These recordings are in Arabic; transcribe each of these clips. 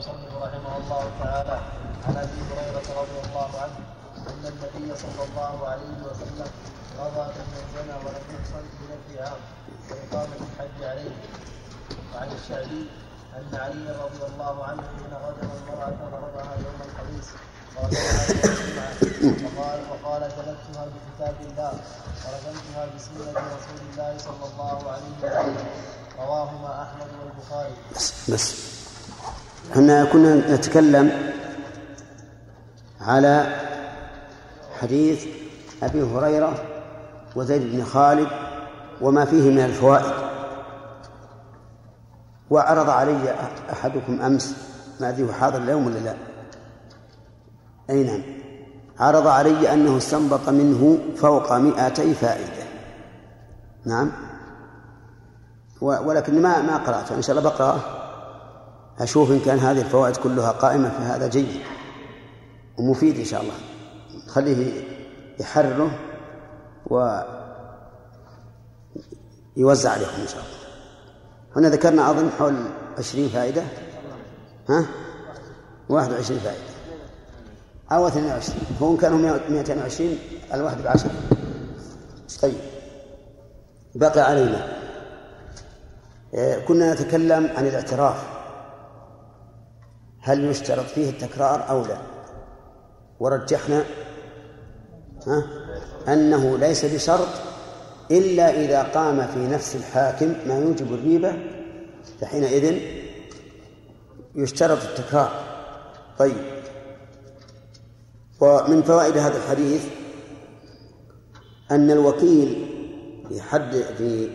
المصنف رحمه الله تعالى عن أبي هريرة رضي الله عنه. أن النبي صلى الله عليه وسلم قضى من زنى ولم يحصل من الدعاء وإقامة الحج عليه. وعن الشعبي أن علي رضي الله عنه حين غزل المرأة ضربها يوم الخميس وقال وقال جلدتها بكتاب الله ورجمتها بسنة رسول الله صلى الله عليه وسلم. رواهما أحمد والبخاري. بس بس. إحنا كنا نتكلم على حديث أبي هريرة وزيد بن خالد وما فيه من الفوائد. وعرض علي أحدكم أمس ما أدري هو حاضر اليوم ولا لا. اي نعم عرض علي أنه استنبط منه فوق مئتي فائدة. نعم. ولكن ما ما قرأته. إن شاء الله بقرأه. أشوف إن كان هذه الفوائد كلها قائمة فهذا جيد ومفيد إن شاء الله. خليه يحرره و يوزع عليكم إن شاء الله. هنا ذكرنا أظن حول عشرين فائدة. ها؟ واحد وعشرين فائدة. أو 22 هو إن كانوا 220 الواحد بعشر. طيب. بقي علينا. آه، كنا نتكلم عن الاعتراف. هل يشترط فيه التكرار أو لا؟ ورجحنا ها أنه ليس بشرط إلا إذا قام في نفس الحاكم ما يوجب الريبة فحينئذ يشترط التكرار. طيب. ومن فوائد هذا الحديث أن الوكيل في حد في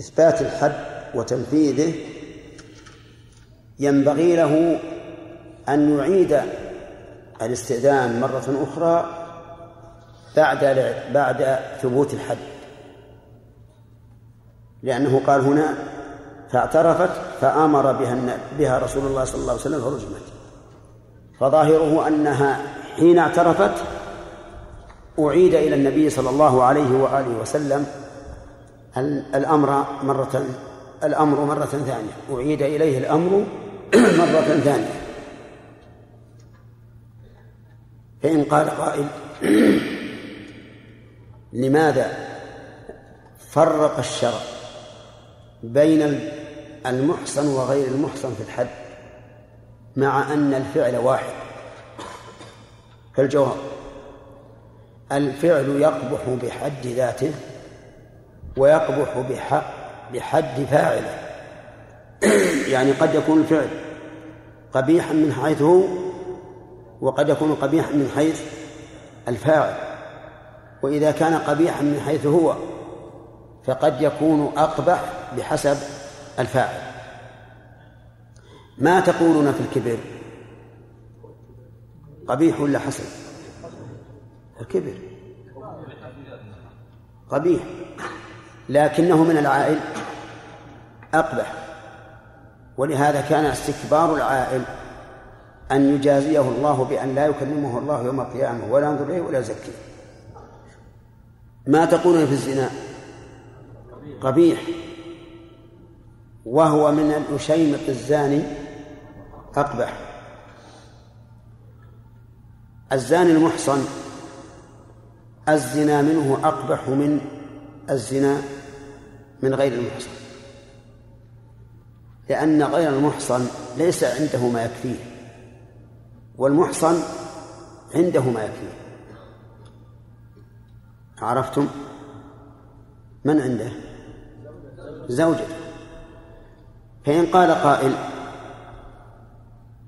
إثبات الحد وتنفيذه ينبغي له أن يعيد الاستئذان مرة أخرى بعد بعد ثبوت الحد. لأنه قال هنا فاعترفت فأمر بها بها رسول الله صلى الله عليه وسلم فرجمت. فظاهره أنها حين اعترفت أعيد إلى النبي صلى الله عليه وآله وسلم الأمر مرة الأمر مرة ثانية. أعيد إليه الأمر مرة ثانية. فإن قال قائل لماذا فرق الشرع بين المحصن وغير المحصن في الحد مع أن الفعل واحد؟ فالجواب الفعل يقبح بحد ذاته ويقبح بحق بحد فاعله. يعني قد يكون الفعل قبيحا من حيث وقد يكون قبيحا من حيث الفاعل. وإذا كان قبيحا من حيث هو فقد يكون أقبح بحسب الفاعل. ما تقولون في الكبر؟ قبيح ولا حسن؟ الكبر. قبيح. لكنه من العائل أقبح. ولهذا كان استكبار العائل أن يجازيه الله بأن لا يكلمه الله يوم القيامة ولا ينظر إليه ولا يزكيه ما تقولون في الزنا؟ قبيح. وهو من الأشيمق الزاني أقبح. الزاني المحصن الزنا منه أقبح من الزنا من غير المحصن. لأن غير المحصن ليس عنده ما يكفيه. والمحصن عنده ما يكفيه. عرفتم؟ من عنده؟ زوجته. فإن قال قائل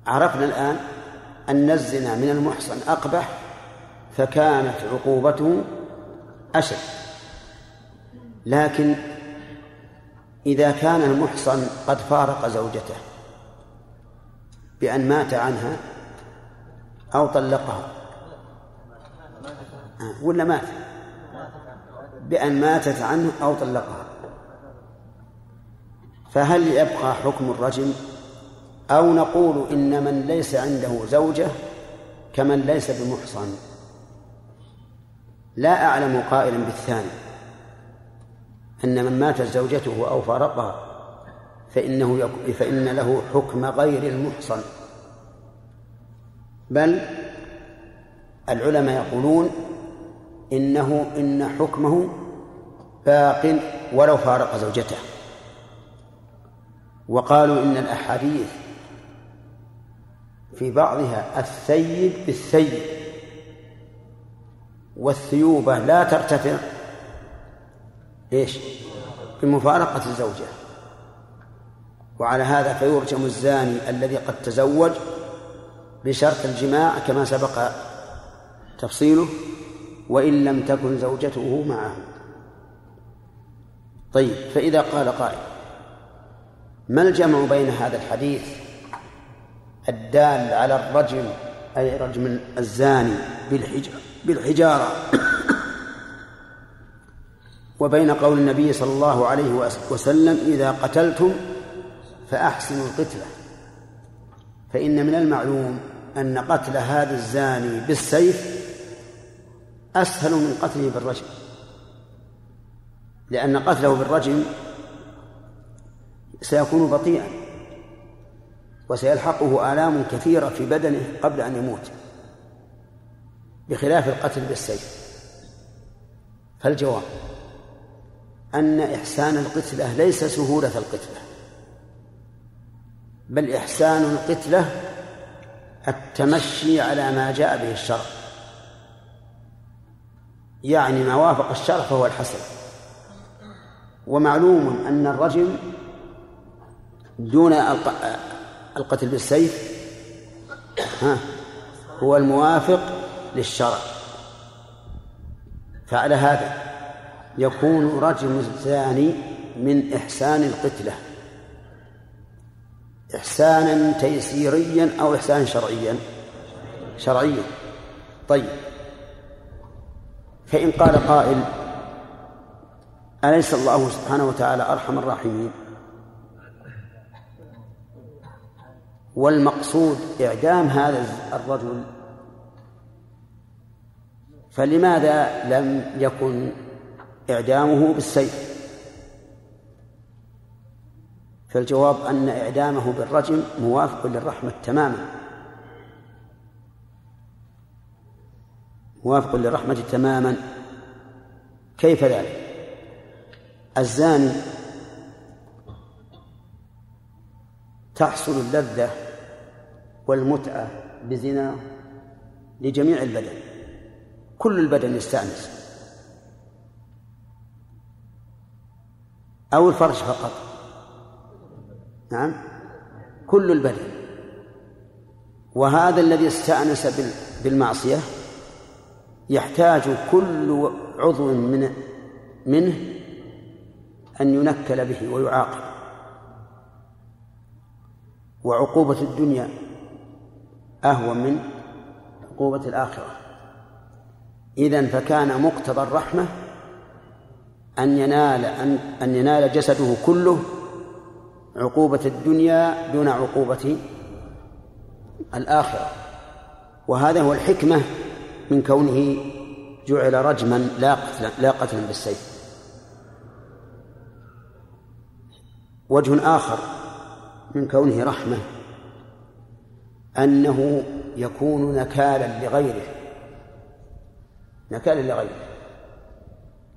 عرفنا الآن أن الزنا من المحصن أقبح فكانت عقوبته أشد. لكن إذا كان المحصن قد فارق زوجته بأن مات عنها أو طلقها. ولا مات؟ بأن ماتت عنه أو طلقها. فهل يبقى حكم الرجم؟ أو نقول إن من ليس عنده زوجة كمن ليس بمحصن. لا أعلم قائلا بالثاني. أن من ماتت زوجته أو فارقها فإنه فإن له حكم غير المحصن. بل العلماء يقولون إنه إن حكمه باق ولو فارق زوجته. وقالوا إن الأحاديث في بعضها الثيب بالثيب والثيوبة لا ترتفع. إيش؟ بمفارقة الزوجة. وعلى هذا فيرجم الزاني الذي قد تزوج بشرط الجماع كما سبق تفصيله وإن لم تكن زوجته معه. طيب فإذا قال قائل ما الجمع بين هذا الحديث الدال على الرجم أي رجم الزاني بالحجارة؟ وبين قول النبي صلى الله عليه وسلم إذا قتلتم فأحسنوا القتلة. فإن من المعلوم أن قتل هذا الزاني بالسيف أسهل من قتله بالرجم. لأن قتله بالرجم سيكون بطيئا وسيلحقه آلام كثيرة في بدنه قبل أن يموت بخلاف القتل بالسيف. فالجواب أن إحسان القتلة ليس سهولة القتلة. بل إحسان القتلة التمشي على ما جاء به الشرع. يعني ما وافق الشرع فهو الحسن. ومعلوم أن الرجم دون القتل بالسيف ها هو الموافق للشرع. فعلى هذا يكون رجم الزاني من إحسان القتلة. إحسانا تيسيريا أو إحسانا شرعيا. شرعيا. طيب. فإن قال قائل أليس الله سبحانه وتعالى أرحم الراحمين؟ والمقصود إعدام هذا الرجل. فلماذا لم يكن إعدامه بالسيف؟ فالجواب أن إعدامه بالرجم موافق للرحمة تماما. موافق للرحمة تماما. كيف ذلك؟ الزاني تحصل اللذة والمتعة بزنا لجميع البدن. كل البدن يستأنس. أو الفرج فقط. نعم؟ كل البدن وهذا الذي استأنس بالمعصية يحتاج كل عضو من منه أن ينكل به ويعاقب. وعقوبة الدنيا أهون من عقوبة الآخرة. إذن فكان مقتضى الرحمة أن ينال أن أن ينال جسده كله عقوبة الدنيا دون عقوبة الآخرة. وهذا هو الحكمة من كونه جعل رجما لا قتلا لا قتلا بالسيف. وجه آخر من كونه رحمة أنه يكون نكالا لغيره. نكالا لغيره.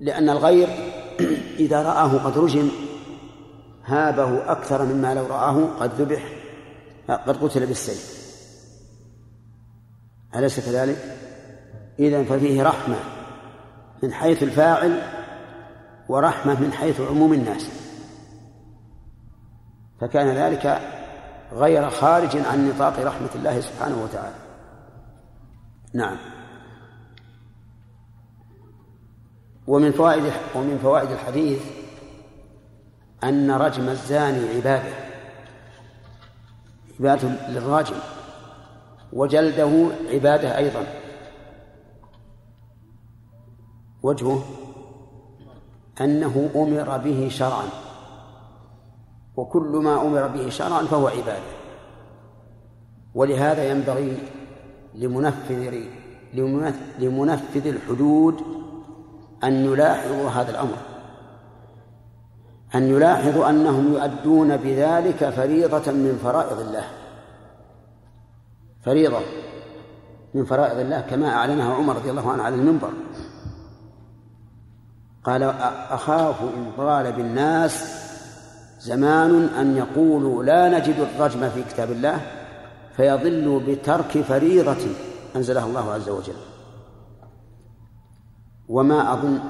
لأن الغير إذا رآه قد رجم هابه أكثر مما لو رآه قد ذبح. قد قتل بالسيف. أليس كذلك؟ إذا ففيه رحمة من حيث الفاعل ورحمة من حيث عموم الناس. فكان ذلك غير خارج عن نطاق رحمة الله سبحانه وتعالى. نعم. ومن فوائد ومن فوائد الحديث أن رجم الزاني عبادة عبادة للراجم وجلده عبادة أيضا. وجهه أنه أمر به شرعا وكل ما أمر به شرعا فهو عبادة. ولهذا ينبغي لمنفذ لمنفذ الحدود أن يلاحظوا هذا الأمر. أن يلاحظوا أنهم يؤدون بذلك فريضة من فرائض الله. فريضة من فرائض الله كما أعلنها عمر رضي الله عنه على المنبر. قال أخاف إن طال بالناس زمان أن يقولوا لا نجد الرجم في كتاب الله فيضلوا بترك فريضة أنزلها الله عز وجل. وما أظن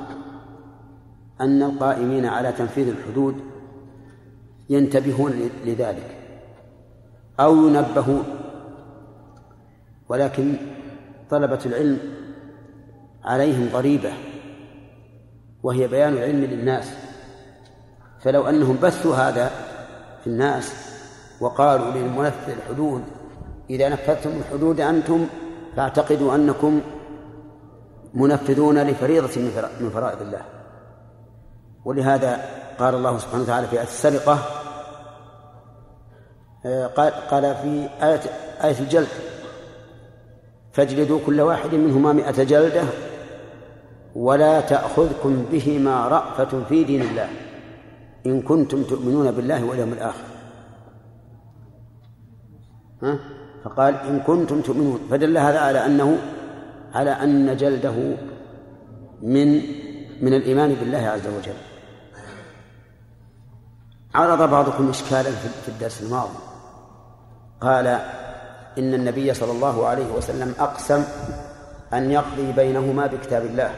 أن القائمين على تنفيذ الحدود ينتبهون لذلك أو ينبهون. ولكن طلبة العلم عليهم ضريبة وهي بيان العلم للناس. فلو أنهم بثوا هذا في الناس وقالوا للمنفذ الحدود إذا نفذتم الحدود أنتم فأعتقدوا أنكم منفذون لفريضة من فرائض الله. ولهذا قال الله سبحانه وتعالى في آية السرقة آه، قال قال في آية آية الجلد فاجلدوا كل واحد منهما مئة جلدة ولا تأخذكم بهما رأفة في دين الله إن كنتم تؤمنون بالله واليوم الآخر ها؟ فقال إن كنتم تؤمنون فدل هذا على أنه على أن جلده من من الإيمان بالله عز وجل عرض بعضكم إشكالا في الدرس الماضي. قال إن النبي صلى الله عليه وسلم أقسم أن يقضي بينهما بكتاب الله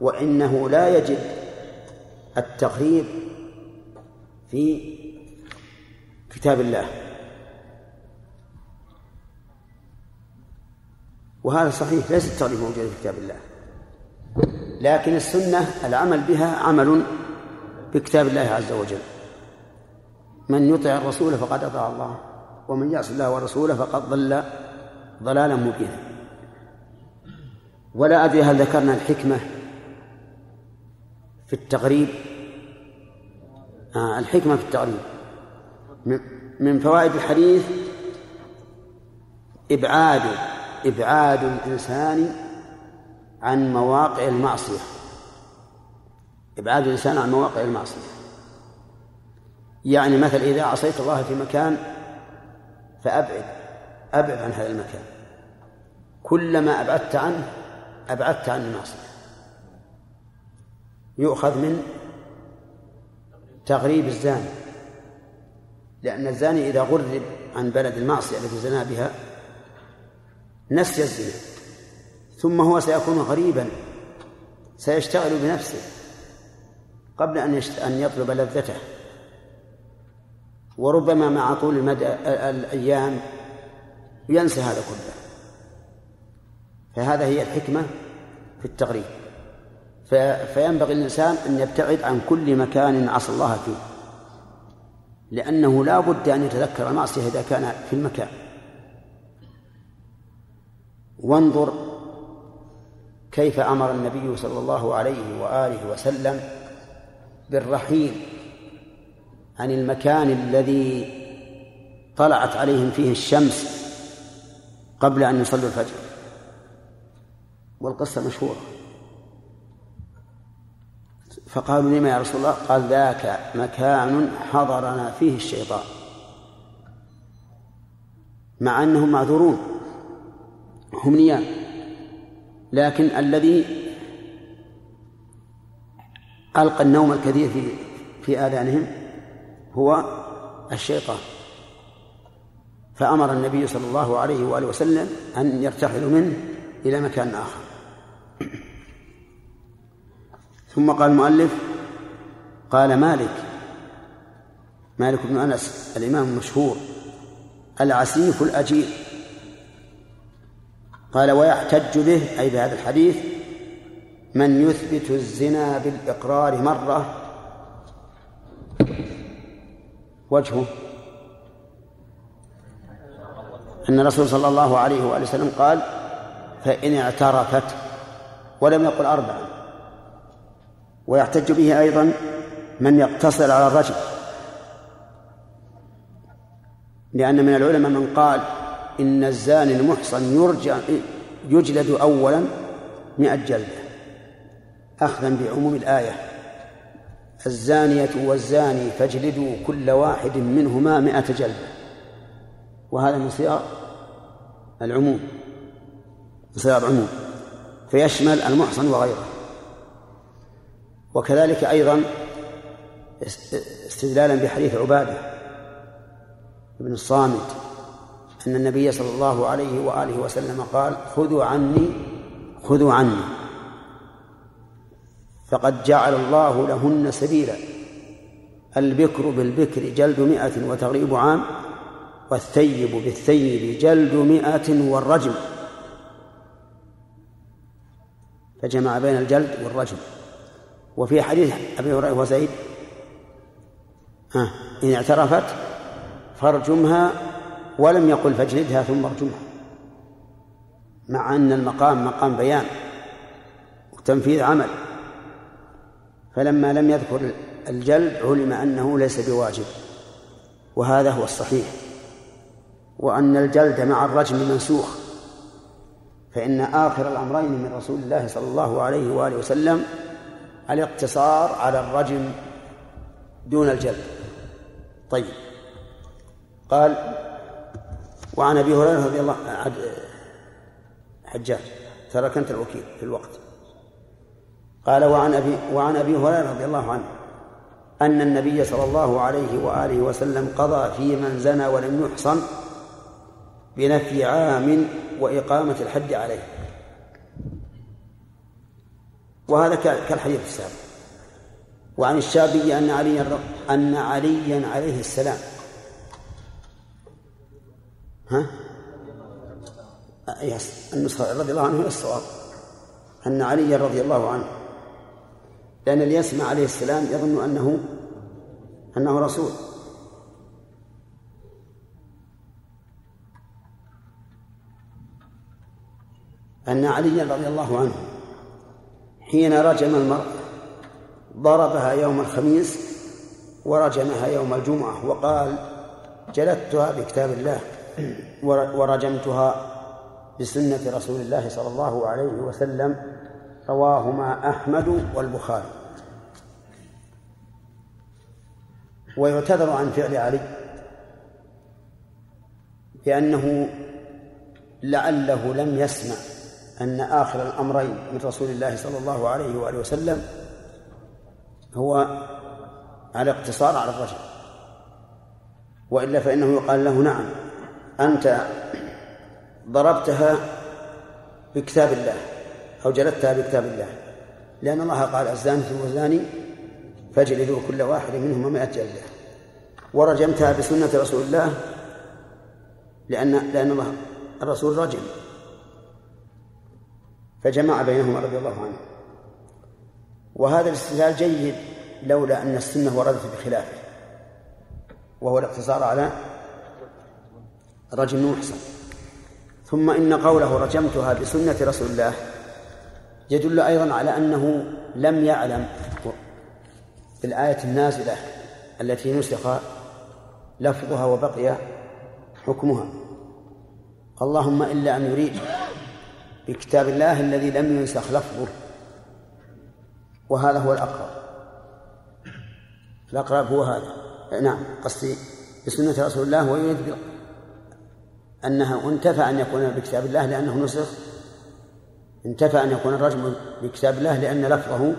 وإنه لا يجد التقريب في كتاب الله. وهذا صحيح ليس التغليب موجودا في كتاب الله لكن السنة العمل بها عمل بكتاب الله عز وجل. من يطع الرسول فقد أطاع الله ومن يعص الله ورسوله فقد ضل ضلالا مبينا. ولا أدري هل ذكرنا الحكمة في التغريب آه الحكمة في التغريب من فوائد الحديث إبعاد إبعاد الإنسان عن مواقع المعصية. إبعاد الإنسان عن مواقع المعصية. يعني مثل إذا عصيت الله في مكان فأبعد أبعد عن هذا المكان. كلما أبعدت عنه أبعدت عن المعصية. يؤخذ من تغريب الزاني لأن الزاني إذا غرب عن بلد المعصية التي زنا بها نسي الزنا. ثم هو سيكون غريبا سيشتغل بنفسه. قبل أن أن يطلب لذته. وربما مع طول المدى الأيام ينسى هذا كله. فهذا هي الحكمة في التغريب. فينبغي الإنسان أن يبتعد عن كل مكان عصى الله فيه. لأنه لا بد أن يتذكر المعصية إذا كان في المكان. وانظر كيف أمر النبي صلى الله عليه وآله وسلم بالرحيل عن المكان الذي طلعت عليهم فيه الشمس قبل أن يصلوا الفجر. والقصة مشهورة. فقالوا لما يا رسول الله؟ قال ذاك مكان حضرنا فيه الشيطان. مع أنهم معذورون. هم نيام. لكن الذي ألقى النوم الكثير في في آذانهم هو الشيطان. فأمر النبي صلى الله عليه وآله وسلم أن يرتحلوا منه إلى مكان آخر. ثم قال المؤلف قال مالك مالك بن أنس الإمام المشهور العسيف الأجير. قال ويحتج به أي بهذا الحديث من يثبت الزنا بالإقرار مرة. وجهه. أن الرسول صلى الله عليه وآله وسلم قال فإن اعترفت ولم يقل أربعا. ويحتج به أيضا من يقتصر على الرجل. لأن من العلماء من قال إن الزاني المحصن يرجع يجلد أولا مئة جلدة. أخذا بعموم الآية. الزانية والزاني فاجلدوا كل واحد منهما مئة جلدة وهذا من صيغ العموم صيغ عموم فيشمل المحصن وغيره. وكذلك أيضا استدلالا بحديث عبادة بن الصامت أن النبي صلى الله عليه وآله وسلم قال خذوا عني خذوا عني. فقد جعل الله لهن سبيلا. البكر بالبكر جلد مئة وتغريب عام والثيب بالثيب جلد مئة والرجم. فجمع بين الجلد والرجم. وفي حديث أبي هريرة وزيد إن اعترفت فارجمها ولم يقل فاجلدها ثم ارجمها. مع أن المقام مقام بيان وتنفيذ عمل. فلما لم يذكر الجلد علم أنه ليس بواجب وهذا هو الصحيح. وأن الجلد مع الرجم منسوخ فإن آخر الأمرين من رسول الله صلى الله عليه وآله وسلم الاقتصار على الرجم دون الجلد. طيب. قال وعن أبي هريرة رضي الله حجاج ترى انت الوكيل في الوقت. قال وعن أبي وعن أبي هريرة رضي الله عنه أن النبي صلى الله عليه وآله وسلم قضى في من زنى ولم يحصن بنفي عام وإقامة الحد عليه. وهذا كالحديث السابق. وعن الشافعي أن عليا أن عليا عليه السلام. ها؟ النسخة رضي الله عنه الصواب. أن علي رضي الله عنه لأن اللي يسمع عليه السلام يظن أنه أنه رسول. أن علي رضي الله عنه حين رجم المرأة ضربها يوم الخميس ورجمها يوم الجمعة وقال جلدتها بكتاب الله ورجمتها بسنة رسول الله صلى الله عليه وسلم رواهما أحمد والبخاري. ويعتذر عن فعل علي لأنه لعله لم يسمع أن آخر الأمرين من رسول الله صلى الله عليه وآله وسلم هو على اقتصار على الرجل. وإلا فإنه يقال له نعم أنت ضربتها بكتاب الله أو جلدتها بكتاب الله لأن الله قال الزاني والزاني فاجلدوا كل واحد منهما مائة جلدة. ورجمتها بسنة رسول الله لأن لأن الله الرسول رجم. فجمع بينهما رضي الله عنه. وهذا الاستدلال جيد لولا أن السنة وردت بخلافه. وهو الاقتصار على رجم محسن ثم إن قوله رجمتها بسنة رسول الله يدل أيضا على أنه لم يعلم في الآية النازلة التي نسخ لفظها وبقي حكمها. اللهم إلا أن يريد بكتاب الله الذي لم ينسخ لفظه. وهذا هو الأقرب. الأقرب هو هذا. نعم قصدي بسنة رسول الله ويريد أنها انتفى أن يكون بكتاب الله لأنه نسخ. انتفى أن يكون الرجم بكتاب الله لأن لفظه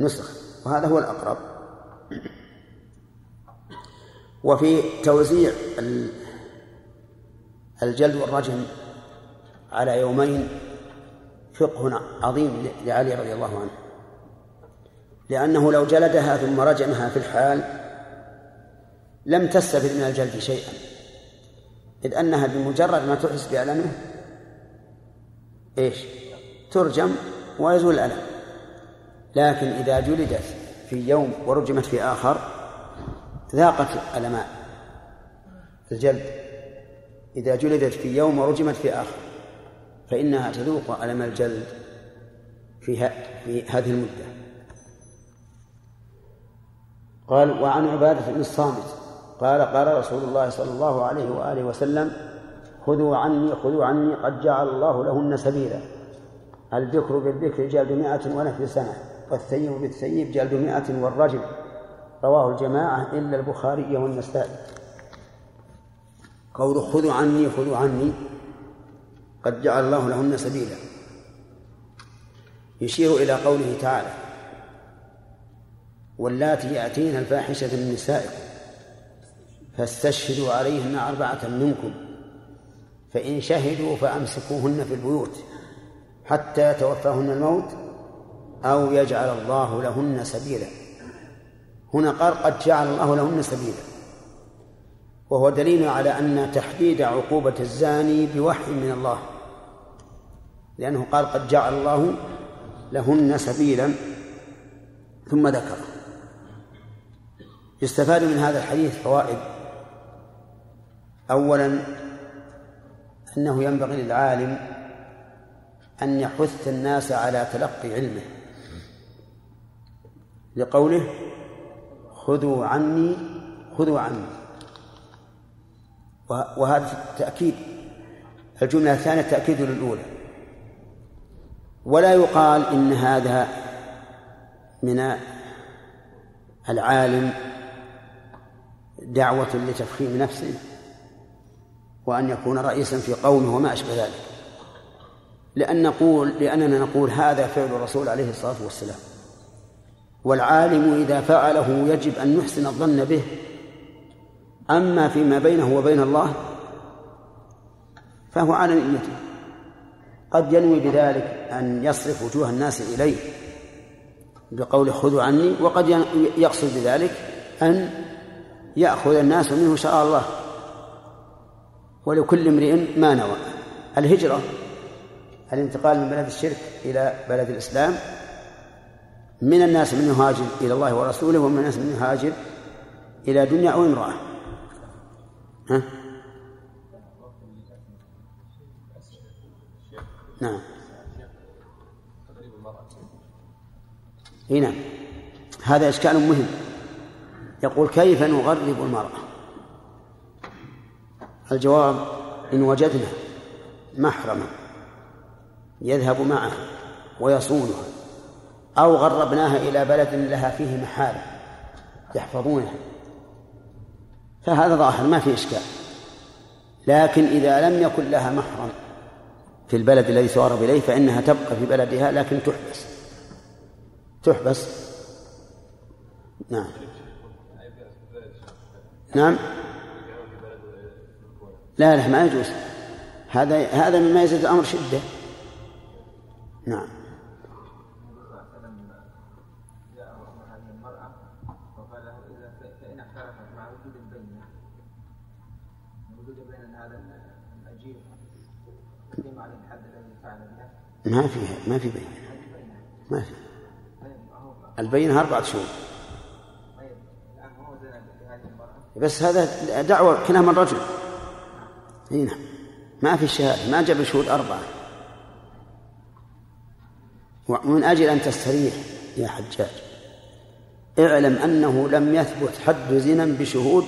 نسخ. وهذا هو الأقرب. وفي توزيع الجلد والرجم على يومين فقه عظيم لعلي رضي الله عنه. لأنه لو جلدها ثم رجمها في الحال لم تستفد من الجلد شيئا. إذ أنها بمجرد ما تحس بألمه إيش؟ ترجم ويزول الألم. لكن إذا جلدت في يوم ورجمت في آخر ذاقت ألماء الجلد. إذا جلدت في يوم ورجمت في آخر فإنها تذوق ألم الجلد في, في هذه المدة. قال وعن عبادة بن الصامت قال قال رسول الله صلى الله عليه وآله وسلم خذوا عني خذوا عني قد جعل الله لهن سبيلا. البكر بالبكر جلد مائة ونفي سنة. والثيب بالثيب جلد مائة والرجل. رواه الجماعة إلا البخاري والنسائي. قول خذوا عني خذوا عني. قد جعل الله لهن سبيلا. يشير إلى قوله تعالى واللاتي يأتين الفاحشة من نسائكم فاستشهدوا عليهن أربعة منكم فإن شهدوا فأمسكوهن في البيوت حتى يتوفاهن الموت أو يجعل الله لهن سبيلا. هنا قال قد جعل الله لهن سبيلا. وهو دليل على أن تحديد عقوبة الزاني بوحي من الله. لأنه قال قد جعل الله لهن سبيلا. ثم ذكر. يستفاد من هذا الحديث فوائد. أولا أنه ينبغي للعالم أن يحث الناس على تلقي علمه. لقوله خذوا عني خذوا عني. وهذا تأكيد الجملة الثانية تأكيد للأولى. ولا يقال إن هذا من العالم دعوة لتفخيم نفسه وأن يكون رئيسا في قومه وما أشبه ذلك. لأن نقول لأننا نقول هذا فعل الرسول عليه الصلاة والسلام. والعالم إذا فعله يجب أن نحسن الظن به. أما فيما بينه وبين الله فهو على نيته. قد ينوي بذلك أن يصرف وجوه الناس إليه بقول خذوا عني وقد يقصد بذلك أن يأخذ الناس منه شاء الله. ولكل امرئ ما نوى. الهجرة الانتقال من بلد الشرك إلى بلد الإسلام من الناس من يهاجر إلى الله ورسوله ومن الناس من يهاجر إلى دنيا أو امرأة. ها؟ نعم. هنا هذا إشكال مهم. يقول كيف نغرب المرأة؟ الجواب إن وجدنا محرما يذهب معها ويصونها. أو غربناها إلى بلد لها فيه محارم. يحفظونها فهذا ظاهر ما في إشكال. لكن إذا لم يكن لها محرم في البلد الذي تغرب إليه فإنها تبقى في بلدها لكن تحبس. تحبس. نعم. نعم. لا لا ما يجوز. هذا هذا مما يزيد الأمر شدة. نعم. ما فيها ما في بينة ما في. البينة أربعة شهور. بس هذا دعوة كلام الرجل. إي نعم. ما في شهادة ما جاب شهود أربعة. ومن أجل أن تستريح يا حجاج اعلم أنه لم يثبت حد زنا بشهود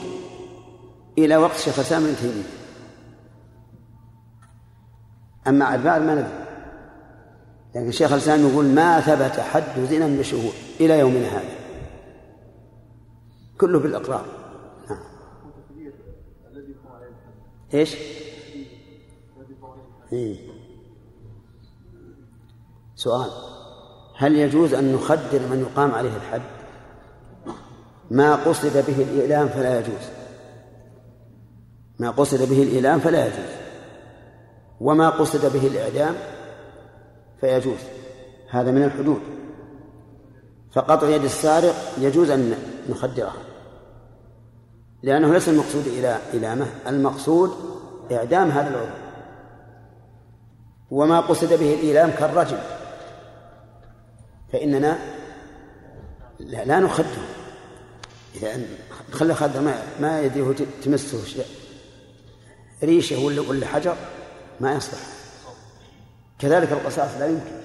إلى وقت شيخ الإسلام ابن تيمية. أما البعض ما ندري لكن الشيخ الإسلام يقول ما ثبت حد زنا بشهود إلى يومنا هذا. كله بالإقرار. نعم. إيش؟ إيه؟ سؤال. هل يجوز أن نخدر من يقام عليه الحد؟ ما قصد به الإعلام فلا يجوز. ما قصد به الإعلام فلا يجوز. وما قصد به الإعدام فيجوز. هذا من الحدود. فقطع يد السارق يجوز أن نخدره. لأنه ليس المقصود إلى إلامة المقصود إعدام هذا العضو وما قصد به الإيلام كالرجل. فإننا لا, لا نخده. إذا خلى خد ما ما يدريه تمسه شيء. ريشه ولا ولا حجر ما يصلح. كذلك القصاص لا يمكن.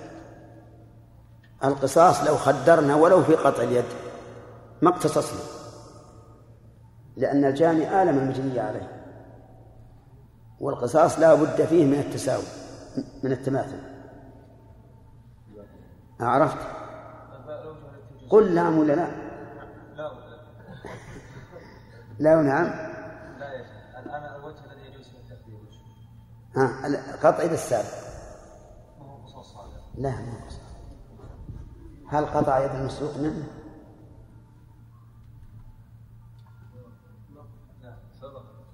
القصاص لو خدرنا ولو في قطع اليد ما اقتصصنا لأن الجاني آلم المجني عليه. والقصاص لا بد فيه من التساوي من التماثل. عرفت؟ قل نعم ولا لا؟ لا ونعم لا يا الآن الوجه الذي يجوز فيه التخدير ها إلى السابق. لا ما هل قطع يد المسروق منه؟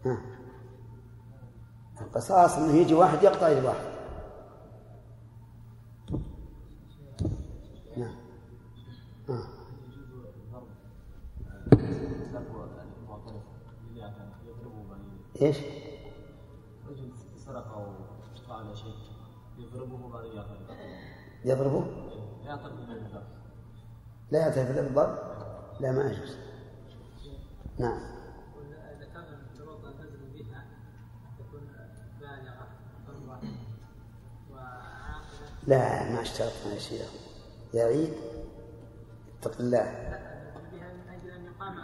ها. القصاص إنه يجي واحد يقطع يد واحد نعم. إيش؟ رجل سرق أو فعل شيء يضربه بعد يعترف يضربه؟ لا يعترف بالضرب؟ لا ما يجوز نعم. لا ما اشترطنا يا شيخ يا عيد اتق الله. بها من أجل أن يقام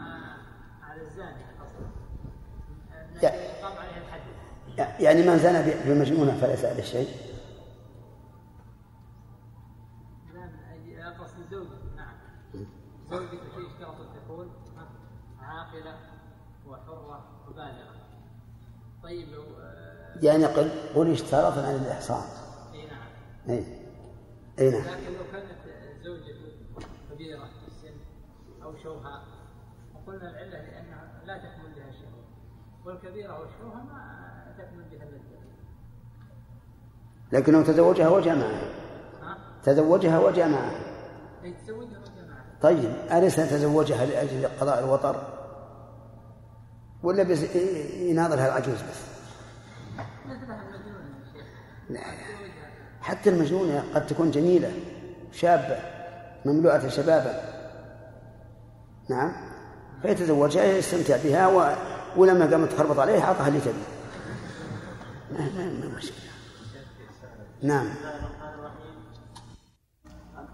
على الزاني يقام الحد يعني من زنى بمجنونة فليس عليه شيء لا من أجل قصد زوجة نعم زوجة في اشترط تكون عاقلة وحرة وبالغة طيب لو آه، يعني قل قل اشترط عن الإحصان إي نعم. إي إي نعم. لكن لو كانت زوجته كبيرة في السن أو شوهة وقلنا العلة لأنها لا تكمل بها شهوة والكبيرة والشوهة ما تكمل بها اللذة لكنه تزوجها وجمعها ها؟ تزوجها وجمعها أي تزوجها طيب أليس تزوجها لأجل قضاء الوطر؟ ولا بس يناظرها العجوز بس؟ لا. تزوجها حتى المجنونة قد تكون جميلة شابة مملوءة شبابا. نعم. فيتزوجها يستمتع بها و... ولما قامت تخربط عليه أعطاها اللي تبي. ما ما مشكلة. نعم.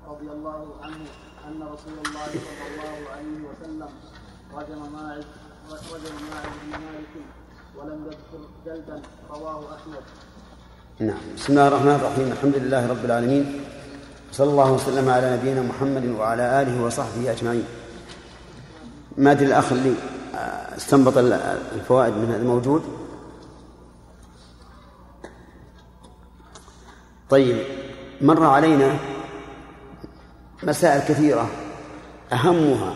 رضي الله عنه أن رسول الله صلى الله عليه وسلم رجم ماعز رجم ماعز بن مالك ولم يذكر جلدا رواه أحمد. نعم. بسم الله الرحمن الرحيم. الحمد لله رب العالمين. صلى الله وسلم على نبينا محمد وعلى آله وصحبه أجمعين. ما أدري الأخ اللي آه، استنبط ال- الفوائد من هذا الموجود طيب. مر علينا مسائل كثيرة. أهمها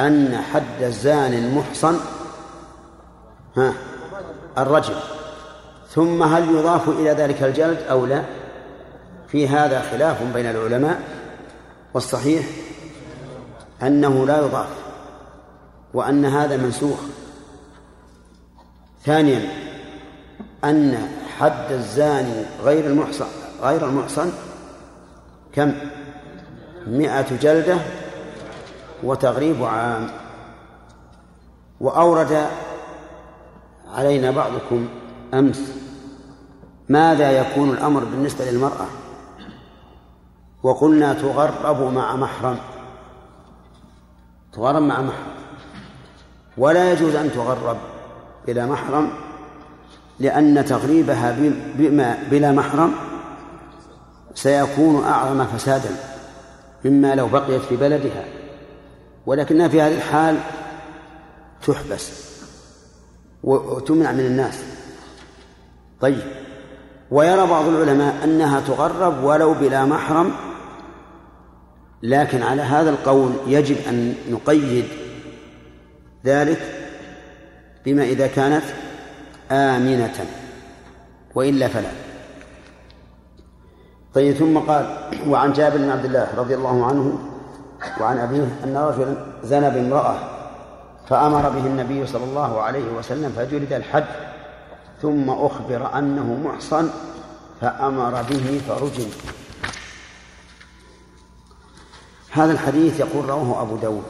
أن حد الزاني المحصن ها الرجل. ثم هل يضاف إلى ذلك الجلد أو لا؟ في هذا خلاف بين العلماء والصحيح أنه لا يضاف وأن هذا منسوخ. ثانيا أن حد الزاني غير المحصن غير المحصن كم؟ مئة جلدة وتغريب عام. وأورد علينا بعضكم أمس ماذا يكون الأمر بالنسبة للمرأة؟ وقلنا تغرب مع محرم. تغرب مع محرم. ولا يجوز أن تغرب بلا محرم لأن تغريبها بما بلا محرم سيكون أعظم فسادا. مما لو بقيت في بلدها. ولكنها في هذه الحال تحبس وتمنع من الناس. طيب. ويرى بعض العلماء أنها تغرب ولو بلا محرم لكن على هذا القول يجب أن نقيد ذلك بما إذا كانت آمنة. وإلا فلا. طيب ثم قال وعن جابر بن عبد الله رضي الله عنه وعن أبيه أن رجلا زنى بامرأة فأمر به النبي صلى الله عليه وسلم فجلد الحد ثم أخبر أنه محصن فأمر به فرجم. هذا الحديث يقول رواه أبو داود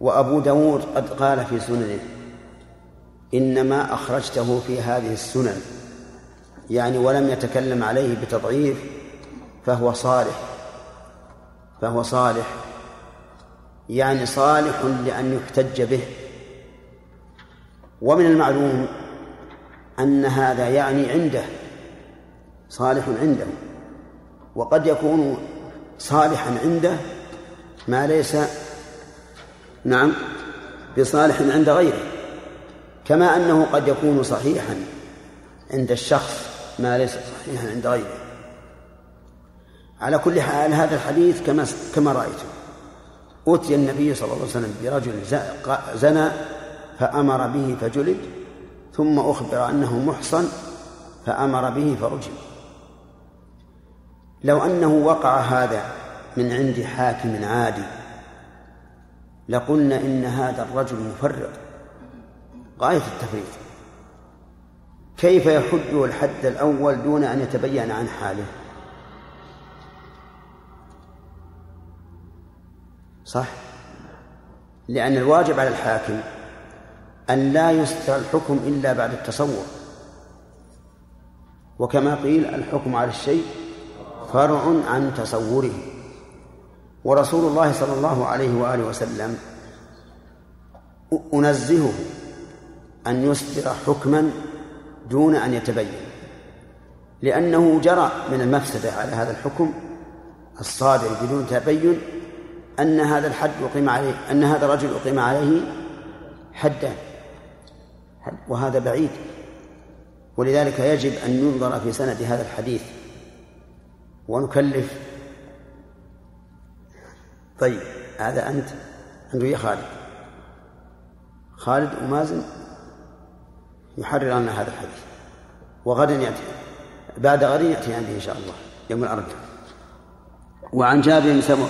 وأبو داود قد قال في سننه إنما أخرجته في هذه السنن. يعني ولم يتكلم عليه بتضعيف فهو صالح. فهو صالح. يعني صالح لأن يحتج به. ومن المعلوم أن هذا يعني عنده صالح عنده. وقد يكون صالحا عنده ما ليس نعم بصالح عند غيره. كما أنه قد يكون صحيحا عند الشخص. ما ليس صحيحا عند غيره. على كل حال هذا الحديث كما كما رأيتم. أتي النبي صلى الله عليه وسلم برجل زنى فأمر به فجلد ثم أخبر أنه محصن فأمر به فرجم. لو أنه وقع هذا من عند حاكم عادي لقلنا إن هذا الرجل مفرط. غاية التفريط. كيف يحده الحد الأول دون أن يتبين عن حاله؟ صح؟ لأن الواجب على الحاكم أن لا يستر الحكم إلا بعد التصور وكما قيل الحكم على الشيء فرع عن تصوره. ورسول الله صلى الله عليه وآله وسلم أنزهه أن يصدر حكما دون أن يتبين لأنه جرى من المفسدة على هذا الحكم الصادر بدون تبين أن هذا الحد أقيم عليه أن هذا الرجل أقيم عليه حدا وهذا بعيد. ولذلك يجب أن ينظر في سند هذا الحديث ونكلف. طيب هذا أنت عنده يا خالد. خالد ومازن يحرر لنا هذا الحديث. وغدا يأتي بعد غد يأتي عندي إن شاء الله يوم الأربعاء. وعن جابر بن سمرة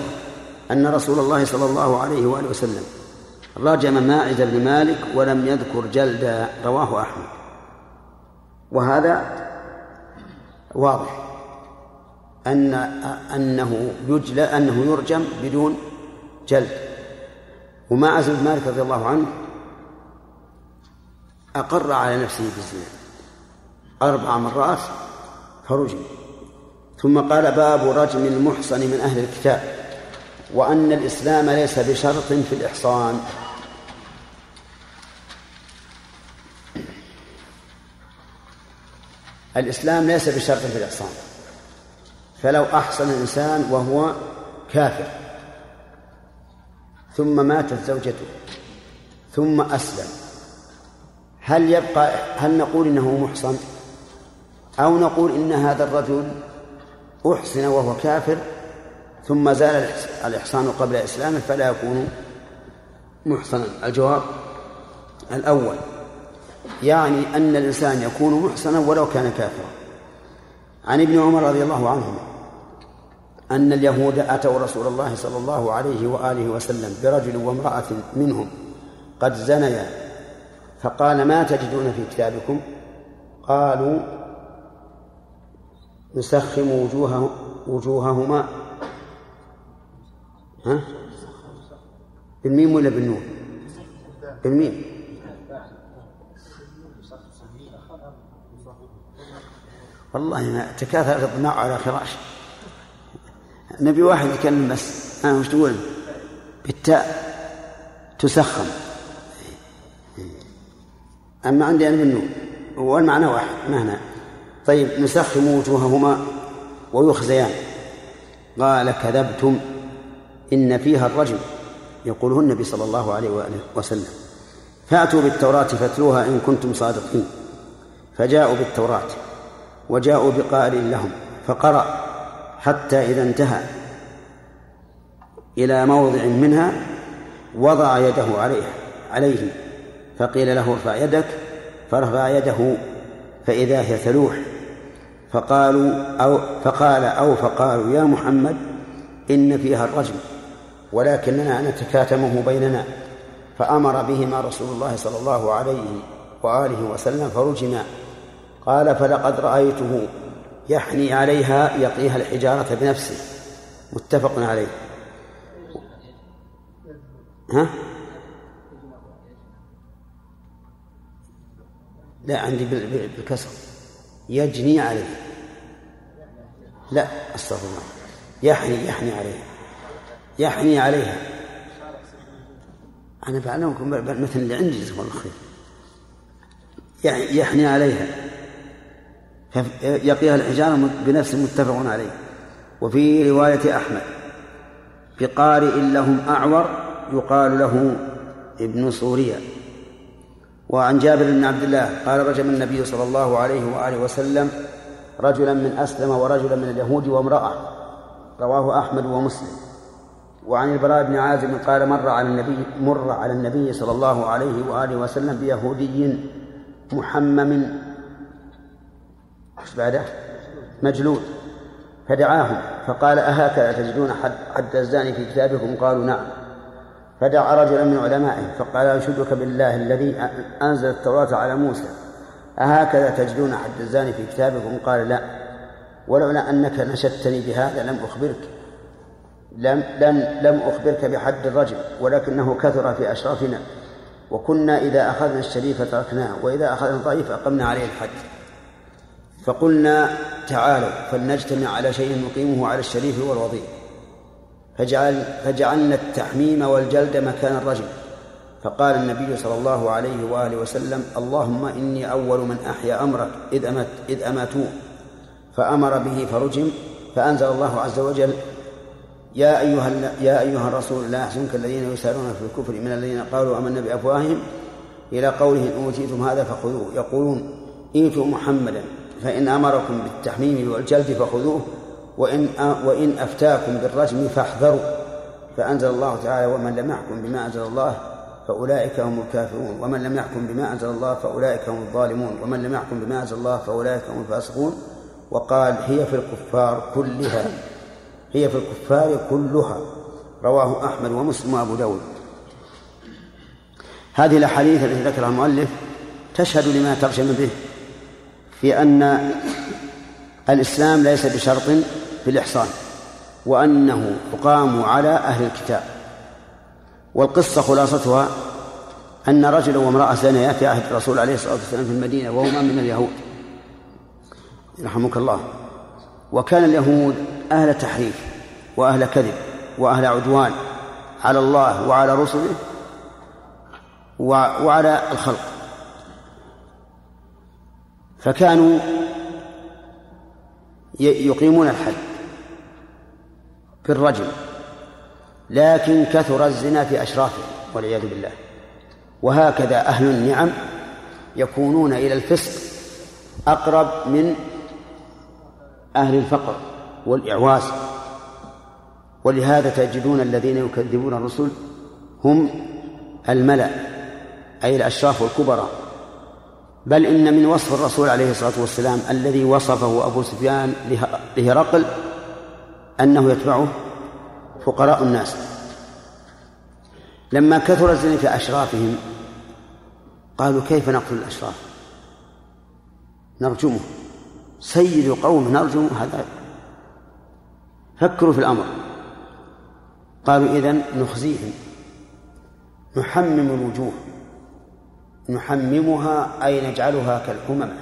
أن رسول الله صلى الله عليه وآله وسلم رجم ماعز بن مالك ولم يذكر جلد رواه أحمد. وهذا واضح. أن أنه يجلى أنه يرجم بدون جلد. وماعز بن مالك رضي الله عنه أقر على نفسه بالزنا. أربع مرات فرجم ثم قال باب رجم المحصن من أهل الكتاب وأن الإسلام ليس بشرط في الإحصان. الإسلام ليس بشرط في الإحصان. فلو أحصن الإنسان وهو كافر ثم ماتت زوجته ثم أسلم. هل يبقى هل نقول إنه محصن أو نقول إن هذا الرجل أحصن وهو كافر ثم زال الإحصان قبل إسلامه فلا يكون محصنا؟ الجواب الأول يعني أن الإنسان يكون محصنا ولو كان كافرا. عن ابن عمر رضي الله عنهما أن اليهود أتوا رسول الله صلى الله عليه وآله وسلم برجل وامرأة منهم قد زنيا فقال ما تجدون في كتابكم؟ قالوا نسخم وجوه وجوههما. ها؟ بالميم ولا بالنون؟ بالميم. والله ما تكاثر الضماع على فراش. نبي واحد يتكلم بس. ها وش تقول؟ بالتاء تسخم. أما عندي أنا بالنون والمعنى واحد معنى طيب نسخم وجوههما ويخزيان. قال كذبتم إن فيها الرجم. يقوله النبي صلى الله عليه وآله وسلم. فأتوا بالتوراة فاتلوها إن كنتم صادقين. فجاءوا بالتوراة وجاءوا بقارئ لهم فقرأ حتى إذا انتهى إلى موضع منها وضع يده عليه عليه. فقيل له ارفع يدك فرفع يده فإذا هي تلوح. فقالوا أو فقال أو فقالوا يا محمد إن فيها الرجم ولكننا نتكاتمه بيننا. فأمر بهما رسول الله صلى الله عليه وآله وسلم فرجما. قال فلقد رأيته يحني عليها يقيها الحجارة بنفسه. متفق عليه. ها؟ لا عندي بالكسر. يجني عليه. لا أستغفر الله. يحني يحني عليها يحني عليها. أنا بعلمكم مثل اللي عندي جزاكم الله خير. يحني عليها. يقيها الحجارة بنفس متفق عليه. وفي رواية أحمد بقارئ لهم أعور يقال له ابن صوريا وعن جابر بن عبد الله قال رجم النبي صلى الله عليه وآله وسلم رجلا من أسلم ورجلا من اليهود وامرأة. رواه أحمد ومسلم. وعن البراء بن عازم قال مر على النبي مر على النبي صلى الله عليه وآله وسلم بيهودي محمم. إيش بعده؟ مجلود فدعاهم فقال أهكذا تجدون حد, حد الزاني في كتابكم؟ قالوا نعم. فدعا رجلا من علمائهم فقال أنشدك بالله الذي أنزل التوراة على موسى. أهكذا تجدون حد الزاني في كتابكم؟ قال لا. ولولا أنك نشدتني بهذا لم أخبرك. لم لم لم أخبرك بحد الرجل ولكنه كثر في أشرافنا. وكنا إذا أخذنا الشريف تركناه وإذا أخذنا الضعيف أقمنا عليه الحد. فقلنا تعالوا فلنجتمع على شيء نقيمه على الشريف والوضيع. فجعل فجعلنا التحميم والجلد مكان الرجل فقال النبي صلى الله عليه وآله وسلم اللهم إني أول من أحيا أمرك إذ أمت إذ أماتوه فأمر به فرجم فأنزل الله عز وجل يا أيها يا أيها الرسول لا يحزنك الذين يسارون في الكفر من الذين قالوا آمنا بأفواههم. إلى قوله إن أوتيتم هذا فخذوه. يقولون ائتوا محمدا فإن أمركم بالتحميم والجلد فخذوه. وإن وإن أفتاكم بالرجم فاحذروا فأنزل الله تعالى ومن لم يحكم بما أنزل الله فأولئك هم الكافرون ومن لم يحكم بما أنزل الله فأولئك هم الظالمون ومن لم يحكم بما أنزل الله فأولئك هم الفاسقون. وقال هي في الكفار كلها هي في الكفار كلها رواه أحمد ومسلم وأبو داود. هذه الأحاديث التي ذكرها المؤلف تشهد لما ترجم به في أن الإسلام ليس بشرط في الإحصان وأنه يقام على أهل الكتاب. والقصة خلاصتها أن رجلا وامرأة زنيا في عهد الرسول عليه الصلاة والسلام في المدينة وهما من اليهود. رحمك الله. وكان اليهود أهل تحريف وأهل كذب وأهل عدوان على الله وعلى رسله وعلى الخلق. فكانوا يقيمون الحد بالرجل لكن كثر الزنا في أشرافهم والعياذ بالله. وهكذا أهل النعم يكونون إلى الفسق أقرب من أهل الفقر والإعواز. ولهذا تجدون الذين يكذبون الرسل هم الملأ أي الأشراف والكبراء بل إن من وصف الرسول عليه الصلاة والسلام الذي وصفه أبو سفيان لهرقل أنه يتبعه فقراء الناس. لما كثر الزنا في أشرافهم قالوا كيف نقتل الأشراف؟ نرجمه. سيد قوم نرجمه. هذا فكروا في الأمر. قالوا إذن نخزيهم. نحمم الوجوه. نحممها أي نجعلها كالحممة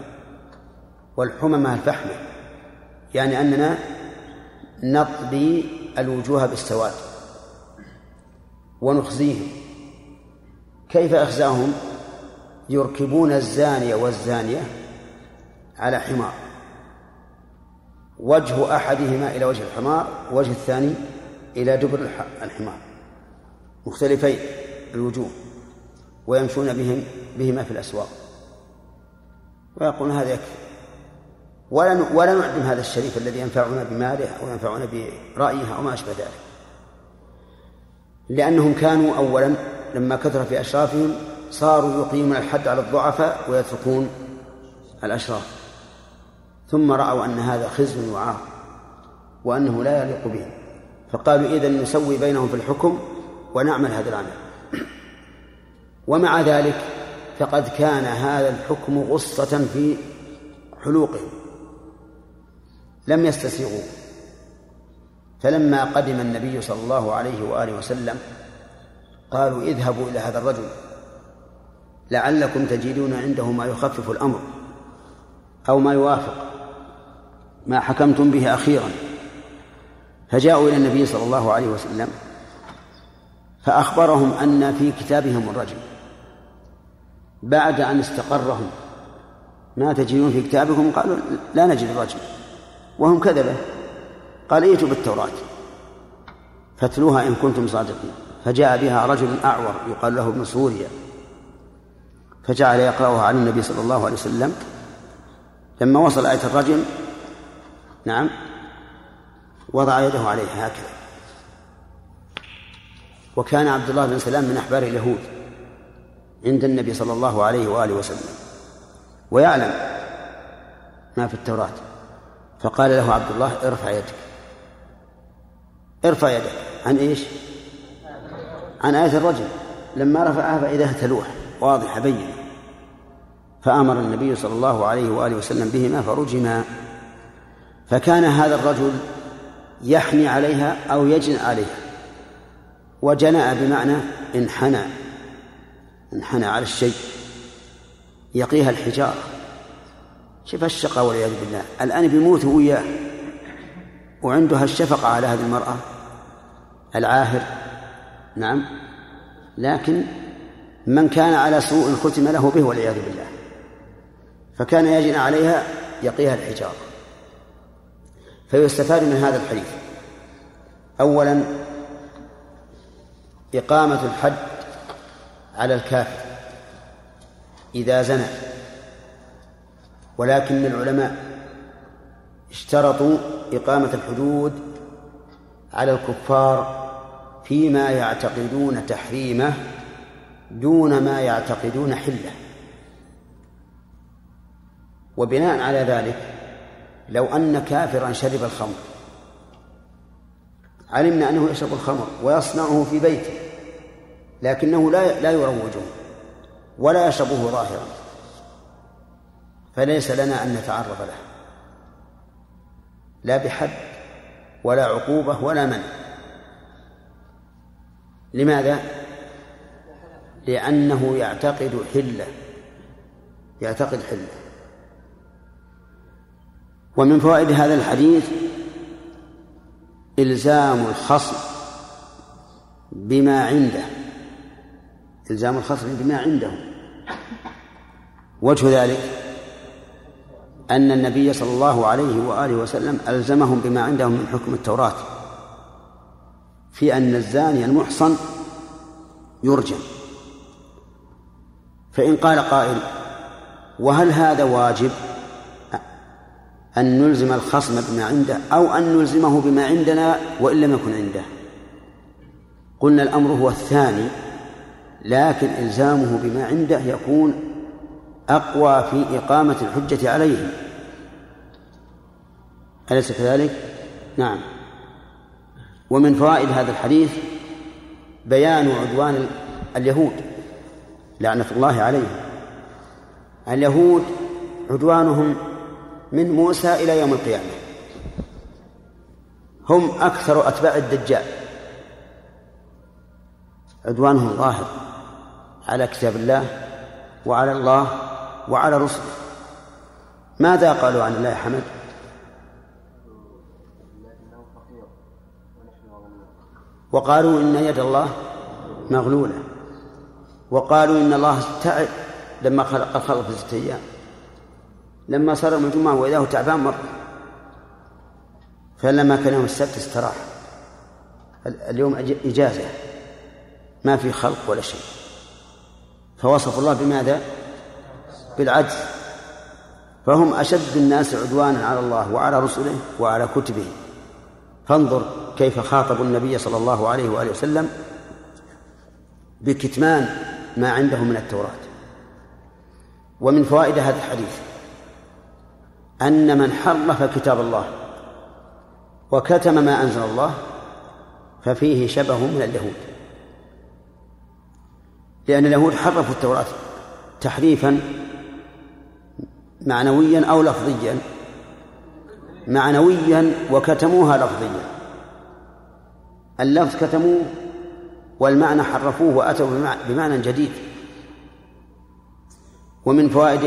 والحممة الفحمة يعني أننا نطبي الوجوه بالسواد ونخزيهم كيف إخزاهم؟ يركبون الزانية والزانية على حمار. وجه أحدهما إلى وجه الحمار وجه الثاني إلى دبر الحمار. مختلفي الوجوه ويمشون بهم بهما في الأسواق. ويقولون هذا يكفي. ولا ولا نعدم هذا الشريف الذي ينفعنا بماله أو ينفعنا برأيه أو ما أشبه ذلك. لأنهم كانوا أولا لما كثر في أشرافهم صاروا يقيمون الحد على الضعفاء ويتركون الأشراف. ثم رأوا أن هذا خزي وعار وأنه لا يليق بهم فقالوا إذا نسوي بينهم في الحكم ونعمل هذا العمل. ومع ذلك فقد كان هذا الحكم غصة في حلوقهم. لم يستسيغوا. فلما قدم النبي صلى الله عليه وآله وسلم قالوا اذهبوا إلى هذا الرجل لعلكم تجدون عنده ما يخفف الأمر أو ما يوافق ما حكمتم به أخيرا. فجاءوا إلى النبي صلى الله عليه وسلم فأخبرهم أن في كتابهم الرجل بعد أن استقرهم ما تجدون في كتابكم؟ قالوا لا نجد الرجل وهم كذبة. قال ائتوا بالتوراة. فاتلوها إن كنتم صادقين. فجاء بها رجل أعور يقال له ابن سوريا. فجعل يقرأها على النبي صلى الله عليه وسلم. لما وصل آية الرجم نعم وضع يده عليها هكذا. وكان عبد الله بن سلام من أحبار اليهود عند النبي صلى الله عليه وآله وسلم. ويعلم ما في التوراة. فقال له عبد الله ارفع يدك. ارفع يدك. عن إيش؟ عن آية الرجل. لما رفعها فإذا تلوح. واضحة بينة. فأمر النبي صلى الله عليه وآله وسلم بهما فرجما. فكان هذا الرجل يحني عليها أو يجن عليها. وجنأ بمعنى انحنى. انحنى على الشيء. يقيها الحجارة. شوف الشقاء والعياذ بالله. الآن بيموت وياه وعندها الشفقة على هذه المرأة العاهر. نعم. لكن من كان على سوء ختم له به والعياذ بالله. فكان يجن عليها يقيها الحجارة. فيستفاد من هذا الحديث. أولا إقامة الحد على الكافر. إذا زنى ولكن العلماء اشترطوا إقامة الحدود على الكفار فيما يعتقدون تحريمه دون ما يعتقدون حله. وبناء على ذلك لو أن كافرا شرب الخمر علمنا أنه يشرب الخمر ويصنعه في بيته لكنه لا لا يروجه ولا يشربه ظاهرا. فليس لنا أن نتعرض له. لا بحد ولا عقوبة ولا منع. لماذا؟ لأنه يعتقد حلة. يعتقد حلة. ومن فوائد هذا الحديث إلزام الخصم بما عنده. إلزام الخصم بما عنده. وجه ذلك أن النبي صلى الله عليه وآله وسلم ألزمهم بما عندهم من حكم التوراة في أن الزاني المحصن يرجم فإن قال قائل وهل هذا واجب؟ أن نلزم الخصم بما عنده أو أن نلزمه بما عندنا وإن لم يكن عنده. قلنا الأمر هو الثاني لكن إلزامه بما عنده يكون أقوى في إقامة الحجة عليه. أليس كذلك؟ نعم. ومن فوائد هذا الحديث بيان عدوان اليهود لعنة الله عليهم. اليهود عدوانهم من موسى إلى يوم القيامة. هم أكثر أتباع الدجال. عدوانهم ظاهر على كتاب الله وعلى الله وعلى رسله. ماذا قالوا عن الله حمد؟ وقالوا إن يد الله مغلولة. وقالوا إن الله تعب لما خلق الخلق في ستة أيام. لما صار يوم الجمعة وإذا هو تعبان مرة فلما كان يوم السبت استراح. اليوم إجازة. ما في خلق ولا شيء. فوصف الله بماذا؟ بالعجز فهم أشد الناس عدوانا على الله وعلى رسله وعلى كتبه. فانظر كيف خاطبوا النبي صلى الله عليه وآله وسلم بكتمان ما عنده من التوراة. ومن فوائد هذا الحديث أن من حرف كتاب الله وكتم ما أنزل الله ففيه شبه من اليهود. لأن اليهود حرفوا التوراة تحريفا معنويا أو لفظيا. معنويا وكتموها لفظيا. اللفظ كتموه والمعنى حرفوه وأتوا بمعنى جديد. ومن فوائد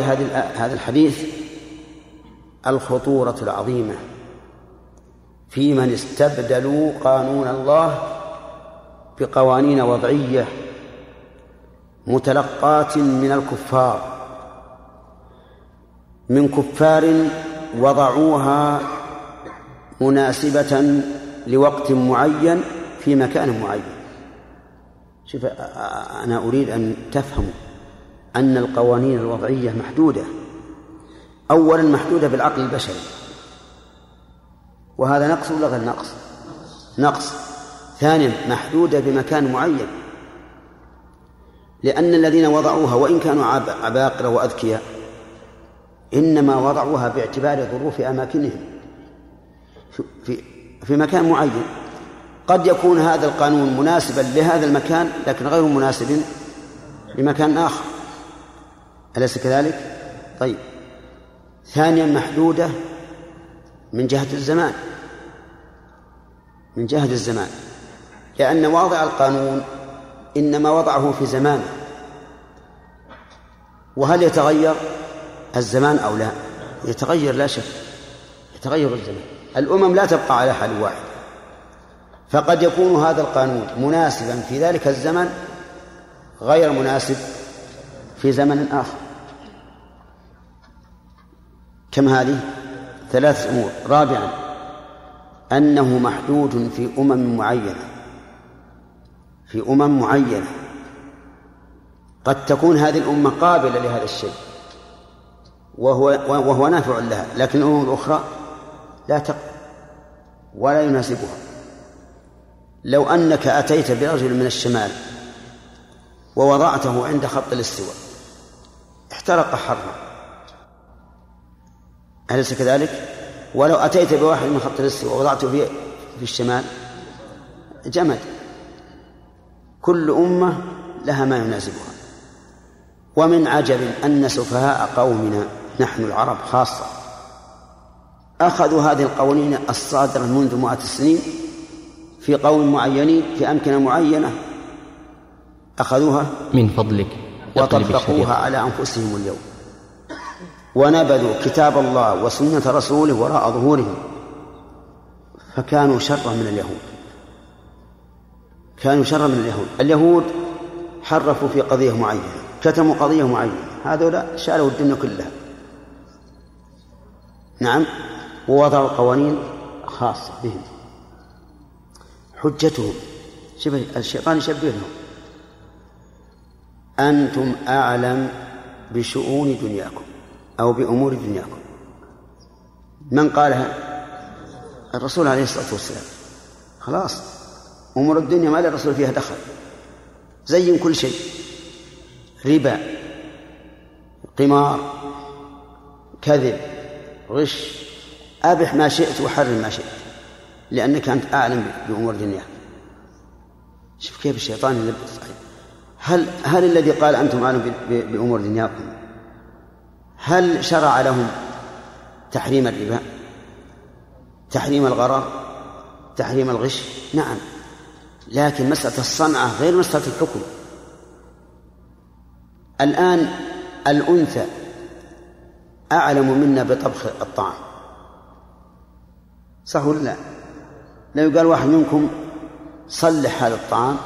هذا الحديث الخطورة العظيمة في من استبدلوا قانون الله بقوانين وضعية متلقاة من الكفار من كفار وضعوها مناسبة لوقت معين في مكان معين. شوف أنا أريد أن تفهموا أن القوانين الوضعية محدودة. أولا محدودة بالعقل البشري. وهذا نقص ولا غير نقص؟ نقص. ثانيا محدودة بمكان معين. لأن الذين وضعوها وإن كانوا عباقرة وأذكياء إنما وضعوها باعتبار ظروف أماكنهم. في في مكان معين قد يكون هذا القانون مناسبا لهذا المكان لكن غير مناسب لمكان آخر. أليس كذلك؟ طيب. ثانيا محدودة من جهة الزمان. من جهة الزمان. لأن واضع القانون إنما وضعه في زمانه. وهل يتغير الزمان أو لا؟ يتغير لا شك. يتغير الزمان. الأمم لا تبقى على حال واحد. فقد يكون هذا القانون مناسبا في ذلك الزمن غير مناسب في زمن آخر. كم هذه؟ ثلاث أمور. رابعا أنه محدود في أمم معينة. في أمم معينة. قد تكون هذه الأمة قابلة لهذا الشيء وهو وهو نافع لها لكن الأمم الأخرى لا تقبل ولا يناسبها. لو أنك أتيت برجل من الشمال ووضعته عند خط الاستواء احترق حرا أليس كذلك؟ ولو أتيت بواحد من خط الاستواء ووضعته في في الشمال جمد. كل أمة لها ما يناسبها. ومن عجب أن سفهاء قومنا نحن العرب خاصة أخذوا هذه القوانين الصادرة منذ مئة السنين في قوم معينين في أمكنة معينة أخذوها من فضلك وطبقوها على أنفسهم اليوم. ونبذوا كتاب الله وسنة رسوله وراء ظهورهم. فكانوا شرا من اليهود. كانوا شرا من اليهود. اليهود حرفوا في قضية معينة كتموا قضية معينة. هذولا شالوا الدنيا كلها نعم ووضعوا قوانين خاصة بهم. حجتهم. شبه الشيطان يشبههم. أنتم أعلم بشؤون دنياكم أو بأمور دنياكم. من قالها؟ الرسول عليه الصلاة والسلام. خلاص. أمور الدنيا ما للرسول فيها دخل. زين كل شيء. ربا قمار كذب غش أبح ما شئت وحرم ما شئت. لأنك أنت أعلم بأمور دنياك شوف كيف الشيطان يلبس. هل هل الذي قال أنتم أعلم بأمور دنياكم هل شرع لهم تحريم الربا؟ تحريم الغرر تحريم الغش؟ نعم. لكن مسألة الصنعة غير مسألة الحكم. الآن الأنثى أعلم منا بطبخ الطعام. صح ولا لا؟ لو قال واحد منكم صلح هذا الطعام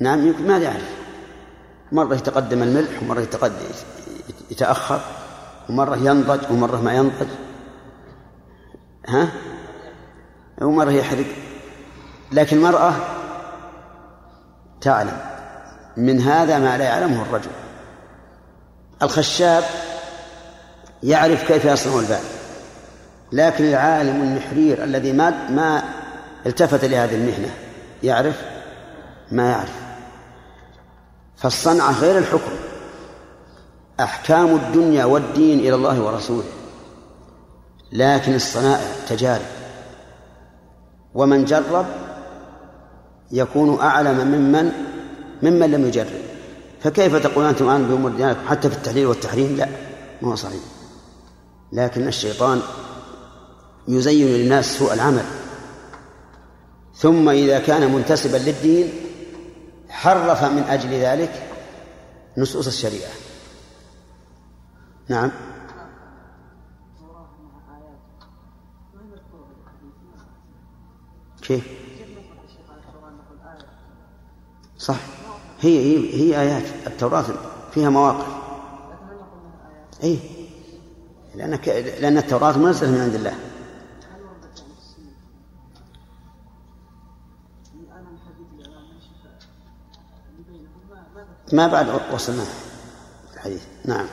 نعم يمكن ما يعرف. مرة يتقدم الملح ومرة يتقدم يتأخر ومرة ينضج ومرة ما ينضج. ها؟ ومرة يحرق. لكن المرأة تعلم من هذا ما لا يعلمه الرجل. الخشاب يعرف كيف يصنع الباب لكن العالم المحرير الذي ما ما التفت لهذه المهنة يعرف؟ ما يعرف. فالصنعة غير الحكم. أحكام الدنيا والدين إلى الله ورسوله. لكن الصنائع تجارب. ومن جرب يكون أعلم ممن ممن لم يجرب. فكيف تقول أنتم الآن بأمور ديانكم؟ حتى في التحليل والتحريم لا ما هو صحيح. لكن الشيطان يزين للناس سوء العمل. ثم إذا كان منتسبا للدين حرف من أجل ذلك نصوص الشريعة. نعم. كيف؟ صح. هي هي, هي آيات. التوراة فيها مواقف. أي لأنك لأن التوراة منزلة من عند الله. ما بعد وصلنا الحديث. نعم.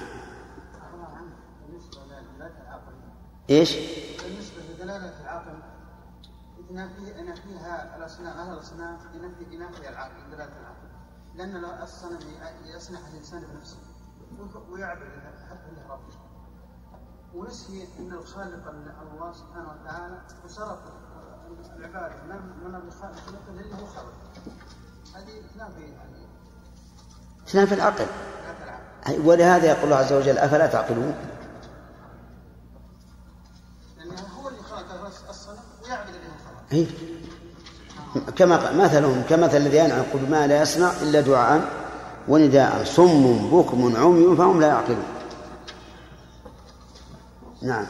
إيش؟ بالنسبة لدلالة العقل ينفي ينفيها الأصنام أهل الأصنام ينفي ينفي العقل دلالة العقل. لأن الصنم يصنع الإنسان بنفسه ويعبد حتى له ونسي أن الخالق الله سبحانه وتعالى وصرف العبادة من الخالق اللي هو خلق هذه تنافي يعني تنافي العقل. ولهذا يقول الله عز وجل أفلا تعقلون؟ أي كما مثلهم كمثل الذي ينعق بما لا يصنع إلا دعاء ونداء صم بكم عمي فهم لا يعقلون. نعم.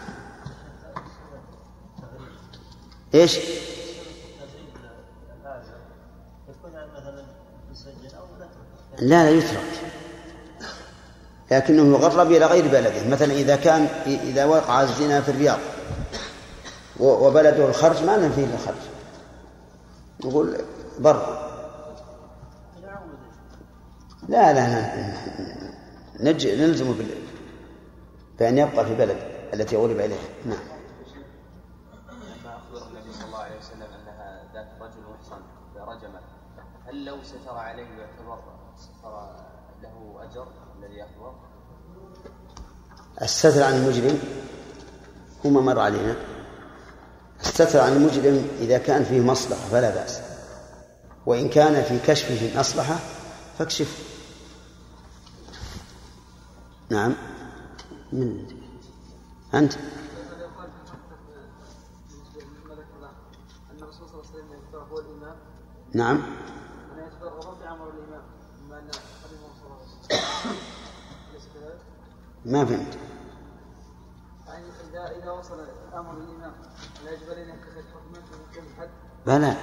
إيش؟ يكون يعني مثلا يسجل أو لا لا يترك لكنه يغرب إلى غير بلده. مثلا إذا كان إذا وقع الزنا في الرياض وبلده الخرج ما ننفيه الخرج نقول برا لا لا لا نج... نلزمه. بأن يبقى في بلد التي غلب إليها. نعم. لما أخبر النبي صلى الله عليه وسلم أنها ذات رجل هل لو ستر عليه أجر الذي يخبر؟ الستر عن المجرم هو ما مر علينا. الستر عن المجرم إذا كان فيه مصلحة فلا بأس. وإن كان في كشفه مصلحة فاكشفه. نعم. من؟ أنت. هذا يقال في حتى بالنسبة لما ذكر له ان الرسول صلى الله عليه وسلم يعتبر هو الامام نعم ان يعتبر ربع عمر الامام بما ان خليفه صلى الله عليه وسلم اليس كذلك؟ ما فهمت. يعني اذا إذا وصل أمر الإمام لا يجب علينا في محكم الحد بلى.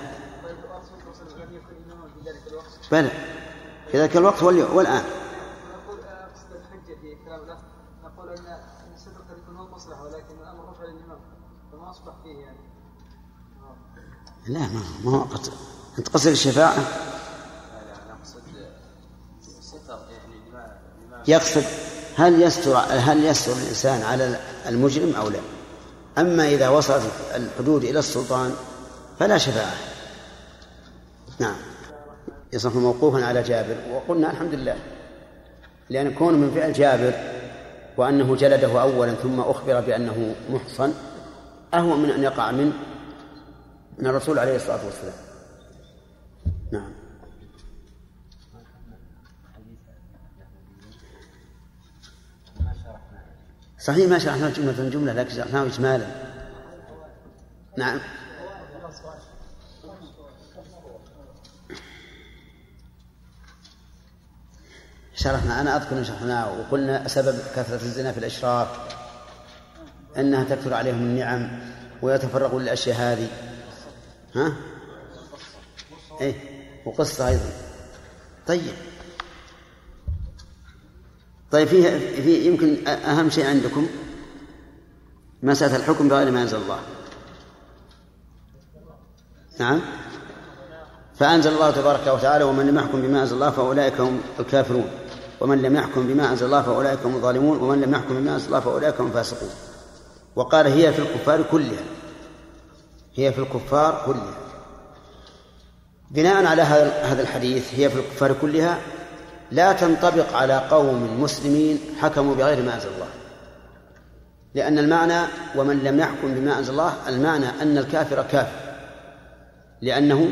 طيب الرسول صلى الله عليه وسلم لم يكن اماما في ذلك الوقت بلى والآن. نقول اقصد الحجة في كلام الأخ نقول ان الستر قد يكون هو المصلحه ولكن الأمر رفع للإمام. فما أصبح فيه يعني؟ لا ما ما هو قصد. أنت قصد الشفاعة؟ لا لا أنا أقصد ستر يعني لما لما يقصد هل يستر هل يستر الإنسان على المجرم أو لا؟ أما إذا وصلت الحدود إلى السلطان فلا شفاعة. نعم. يصف موقوفا على جابر. وقلنا الحمد لله. لأن كون من فعل جابر وأنه جلده أولا ثم أخبر بأنه محصن أهون من أن يقع من من الرسول عليه الصلاة والسلام. صحيح ما شرحنا جملة جملة لكن شرحناه إجمالا. نعم. شرحنا أنا أذكر أن شرحناه وقلنا سبب كثرة الزنا في الإشراك أنها تكثر عليهم النعم ويتفرغون للأشياء هذه. ها؟ إيه وقصة أيضا. طيب. طيب فيه في يمكن أهم شيء عندكم مسألة الحكم بغير ما أنزل الله. نعم؟ فأنزل الله تبارك وتعالى ومن لم يحكم بما أنزل الله فأولئك هم الكافرون. ومن لم يحكم بما أنزل الله فأولئك هم الظالمون. ومن لم يحكم بما أنزل الله فأولئك هم الفاسقون. وقال هي في الكفار كلها. هي في الكفار كلها. بناء على هذا هذا الحديث هي في الكفار كلها لا تنطبق على قوم مسلمين حكموا بغير ما أنزل الله. لأن المعنى ومن لم يحكم بما أنزل الله المعنى أن الكافر كافر. لأنه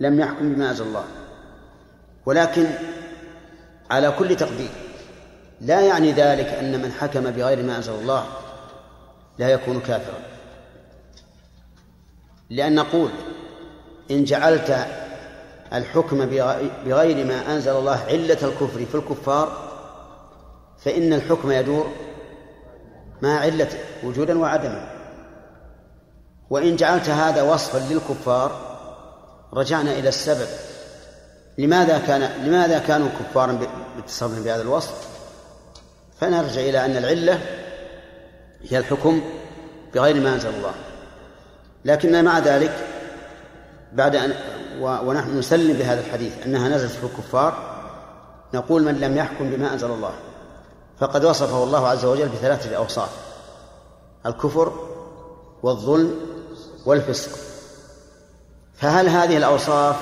لم يحكم بما أنزل الله. ولكن على كل تقدير لا يعني ذلك أن من حكم بغير ما أنزل الله لا يكون كافرا. لأن نقول إن جعلت الحكم بغير ما أنزل الله علة الكفر في الكفار فإن الحكم يدور مع علته وجودا وعدما. وإن جعلت هذا وصفا للكفار رجعنا إلى السبب. لماذا كان لماذا كانوا كفارا باتصافهم بهذا الوصف؟ فنرجع إلى أن العلة هي الحكم بغير ما أنزل الله. لكن مع ذلك؟ بعد أن ونحن نسلم بهذا الحديث أنها نزلت في الكفار نقول من لم يحكم بما أنزل الله فقد وصفه الله عز وجل بثلاثة أوصاف الكفر والظلم والفسق. فهل هذه الأوصاف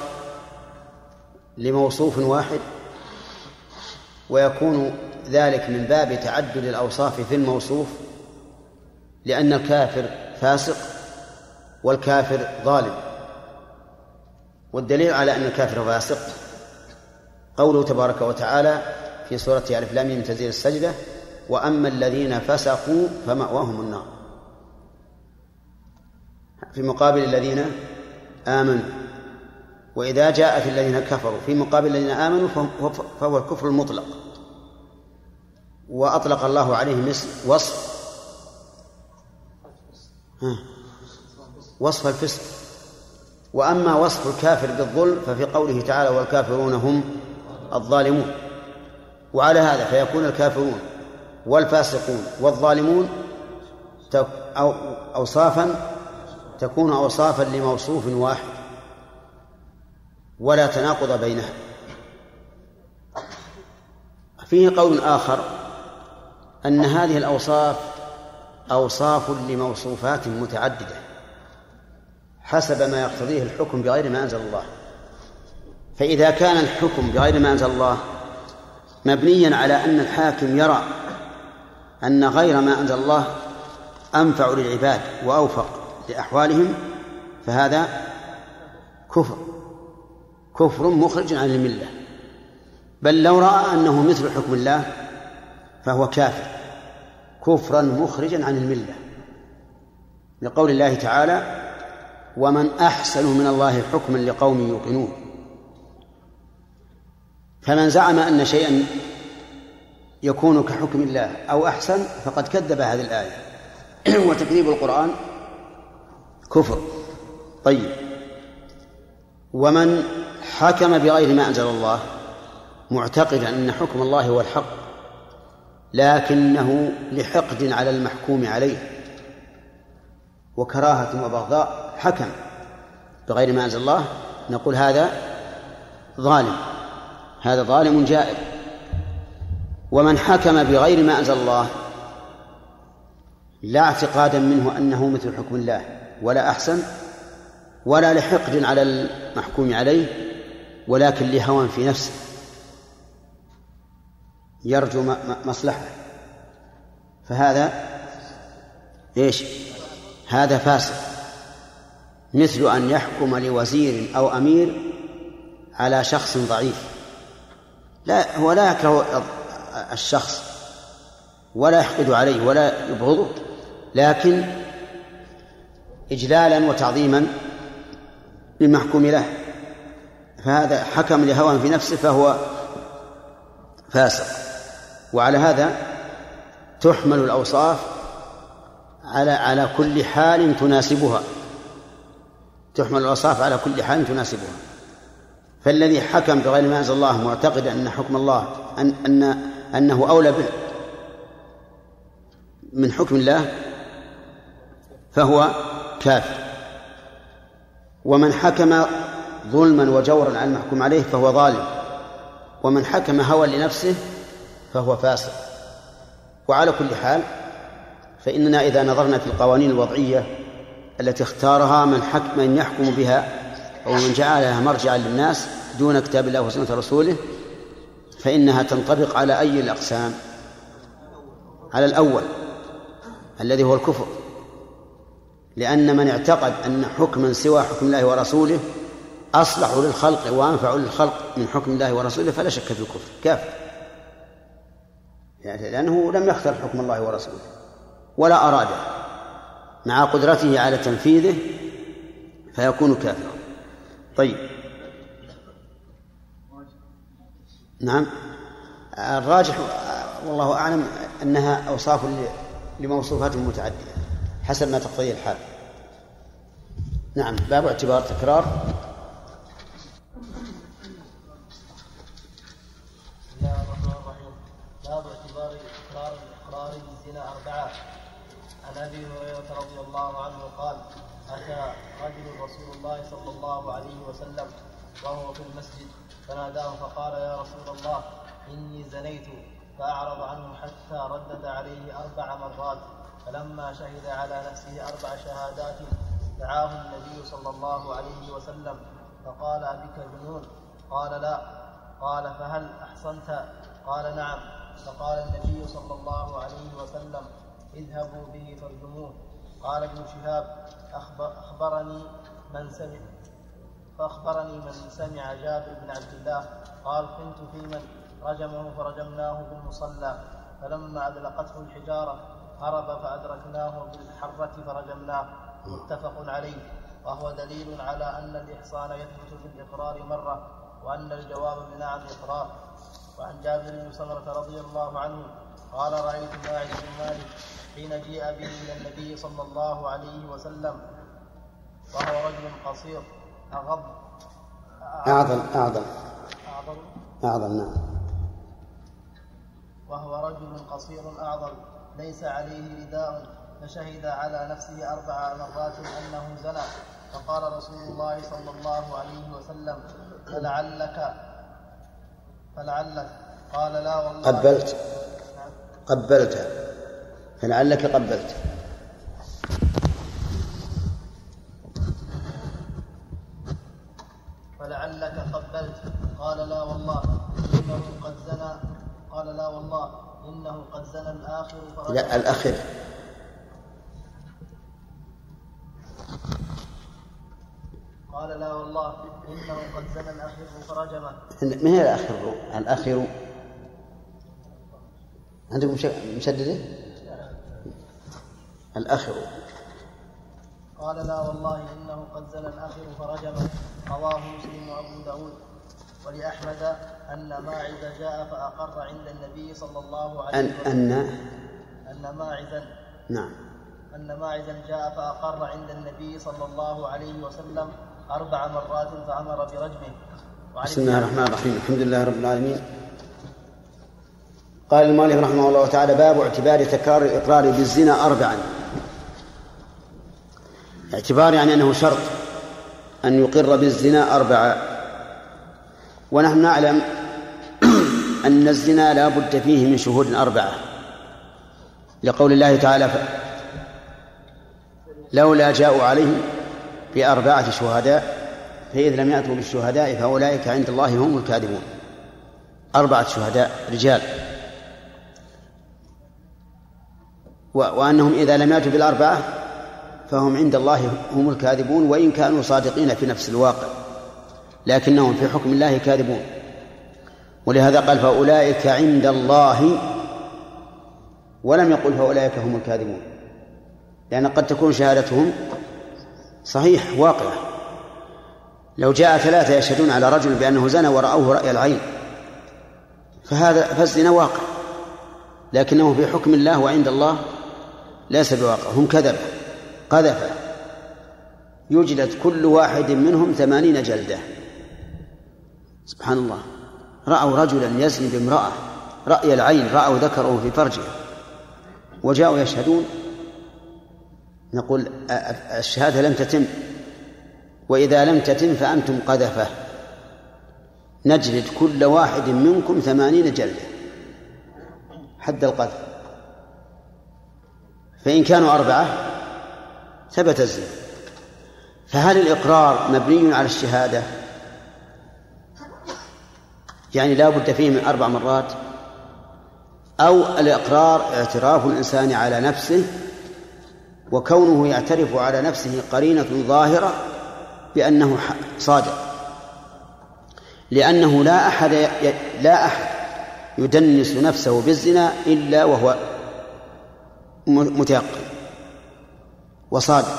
لموصوف واحد؟ ويكون ذلك من باب تعدد الأوصاف في الموصوف لأن الكافر فاسق والكافر ظالم. والدليل على أن الكافر فاسق قوله تبارك وتعالى في سورة ألف لام من تنزيل السجدة وأما الذين فسقوا فمأواهم النار. في مقابل الذين آمنوا. وإذا جاءت الذين كفروا في مقابل الذين آمنوا فهو الكفر المطلق. وأطلق الله عليه وصف وصف الفسق. وأما وصف الكافر بالظلم ففي قوله تعالى والكافرون هم الظالمون. وعلى هذا فيكون الكافرون والفاسقون والظالمون أو أوصافا تكون أوصافا لموصوف واحد ولا تناقض بينها. فيه قول آخر أن هذه الأوصاف أوصاف لموصوفات متعددة. حسب ما يقتضيه الحكم بغير ما أنزل الله. فإذا كان الحكم بغير ما أنزل الله مبنيا على أن الحاكم يرى أن غير ما أنزل الله أنفع للعباد وأوفق لأحوالهم فهذا كفر كفر مخرج عن الملة. بل لو رأى أنه مثل حكم الله فهو كافر كفرا مخرجا عن الملة. لقول الله تعالى ومن أحسن من الله حكما لقوم يوقنون. فمن زعم أن شيئا يكون كحكم الله أو أحسن فقد كذب هذه الآية. وتكذيب القرآن كفر. طيب. ومن حكم بغير ما أنزل الله معتقدا أن حكم الله هو الحق لكنه لحقد على المحكوم عليه وكراهة وبغضاء حكم بغير ما أنزل الله نقول هذا ظالم. هذا ظالم جائر. ومن حكم بغير ما أنزل الله لا اعتقادا منه أنه مثل حكم الله ولا أحسن ولا لحقد على المحكوم عليه ولكن لهوى في نفسه. يرجو مصلحة. فهذا إيش؟ هذا فاسق. مثل أن يحكم لوزير أو أمير على شخص ضعيف. لا هو لا يكره الشخص ولا يحقد عليه ولا يبغضه لكن إجلالا وتعظيما للمحكوم له. فهذا حكم لهوى في نفسه فهو فاسق. وعلى هذا تحمل الأوصاف على على كل حال تناسبها. تحمل الأوصاف على كل حال تناسبها. فالذي حكم بغير ما أنزل الله معتقدا أن حكم الله أن أن أنه أولى به. من حكم الله فهو كافر. ومن حكم ظلما وجورا على المحكوم عليه فهو ظالم. ومن حكم هوى لنفسه فهو فاسق. وعلى كل حال فإننا إذا نظرنا في القوانين الوضعية التي اختارها من حكم من يحكم بها أو من جعلها مرجعا للناس دون كتاب الله وسنة رسوله فإنها تنطبق على أي الأقسام؟ على الأول الذي هو الكفر. لأن من اعتقد أن حكما سوى حكم الله ورسوله أصلح للخلق وأنفع للخلق من حكم الله ورسوله فلا شك في الكفر. كافر. يعني لأنه لم يختر حكم الله ورسوله. ولا أراده مع قدرته على تنفيذه فيكون كافرا. طيب. نعم. الراجح والله أعلم أنها أوصاف لموصوفات متعددة حسب ما تقتضيه الحال. نعم. باب اعتبار تكرار بسم الله الرحمن الرحيم باب اعتبار تكرار الاقرار بالزنا اربعه عن أبي هريرة رضي الله عنه قال أتى رجل رسول الله صلى الله عليه وسلم وهو في المسجد فناداه فقال يا رسول الله إني زنيت. فأعرض عنه حتى ردد عليه أربع مرات فلما شهد على نفسه أربع شهادات دعاه النبي صلى الله عليه وسلم فقال أبك جنون؟ قال لا. قال فهل أحصنت قال نعم. فقال النبي صلى الله عليه وسلم اذهبوا به فارجموه. قال ابن شهاب أخبر أخبرني من سمع فأخبرني من سمع جابر بن عبد الله. قال كنت في من رجمه فرجمناه بالمصلى فلما أدلقته الحجارة هرب فأدركناه بالحرة فرجمناه. متفق عليه. وهو دليل على أن الإحصان يثبت بالإقرار مرة وأن الجواب بنعم إقرار. وعن جابر بن سمرة رضي الله عنه قال رأيت ماعز بن مالك حين جيء به إلى النبي صلى الله عليه وسلم وهو رجل قصير أغض. أعظم أعظم. أعظم. أعظم نعم. وهو رجل قصير أعظم ليس عليه رداء فشهد على نفسه أربع مرات أنه زنى. فقال رسول الله صلى الله عليه وسلم فلعلك فلعلك. قال لا والله. قبلت. نعم. قبلت فلعلك قبلت. فلعلك قبلت. قال لا والله إنه قد زنى. قال لا والله إنه قد زنى الآخر لا الأخير. قال لا والله إنه قد زنى الأخير فرجمه من هي الآخر؟ الآخر عندكم مش- مشددة؟ الآخر. قال لا والله إنه قد زنى الآخر فرجمه رواه مسلم وأبو داود. ولأحمد أن ماعز جاء فأقر عند النبي صلى الله عليه وسلم. أن أن ماعزا. نعم. أن ماعزا جاء فأقر عند النبي صلى الله عليه وسلم أربع مرات فأمر برجمه بسم الله الرحمن الرحيم. الحمد لله رب العالمين. قال المؤلف رحمه الله تعالى باب اعتبار تكرار الإقرار بالزنا أربعا. اعتبار يعني أنه شرط أن يقر بالزنا أربعة ونحن نعلم أن الزنا لا بد فيه من شهود أربعة. لقول الله تعالى لولا جاءوا عليه بأربعة شهداء فإذ لم يأتوا بالشهداء فأولئك عند الله هم الكاذبون. أربعة شهداء رجال. وأنهم إذا لم يأتوا بالأربعة فهم عند الله هم الكاذبون وإن كانوا صادقين في نفس الواقع لكنهم في حكم الله كاذبون. ولهذا قال فأولئك عند الله ولم يقل فأولئك هم الكاذبون لأن قد تكون شهادتهم صحيح واقعة. لو جاء ثلاثة يشهدون على رجل بأنه زنى ورأوه رأي العين فهذا فالزنا واقع لكنه في حكم الله وعند الله ليس بواقع هم كذبة قذفة. يجلد كل واحد منهم ثمانين جلدة. سبحان الله. رأوا رجلا يزني بامرأة رأي العين رأوا ذكره في فرجه وجاءوا يشهدون. نقول الشهادة لم تتم. وإذا لم تتم فأنتم قذفة. نجلد كل واحد منكم ثمانين جلدة. حد القذف. فإن كانوا أربعة ثبت الزنا. فهل الإقرار مبني على الشهادة؟ يعني لا بد فيه من أربع مرات. أو الإقرار اعتراف الإنسان على نفسه وكونه يعترف على نفسه قرينة ظاهرة بأنه صادق. لأنه لا أحد لا أحد يدنس نفسه بالزنا إلا وهو متيقن وصادق.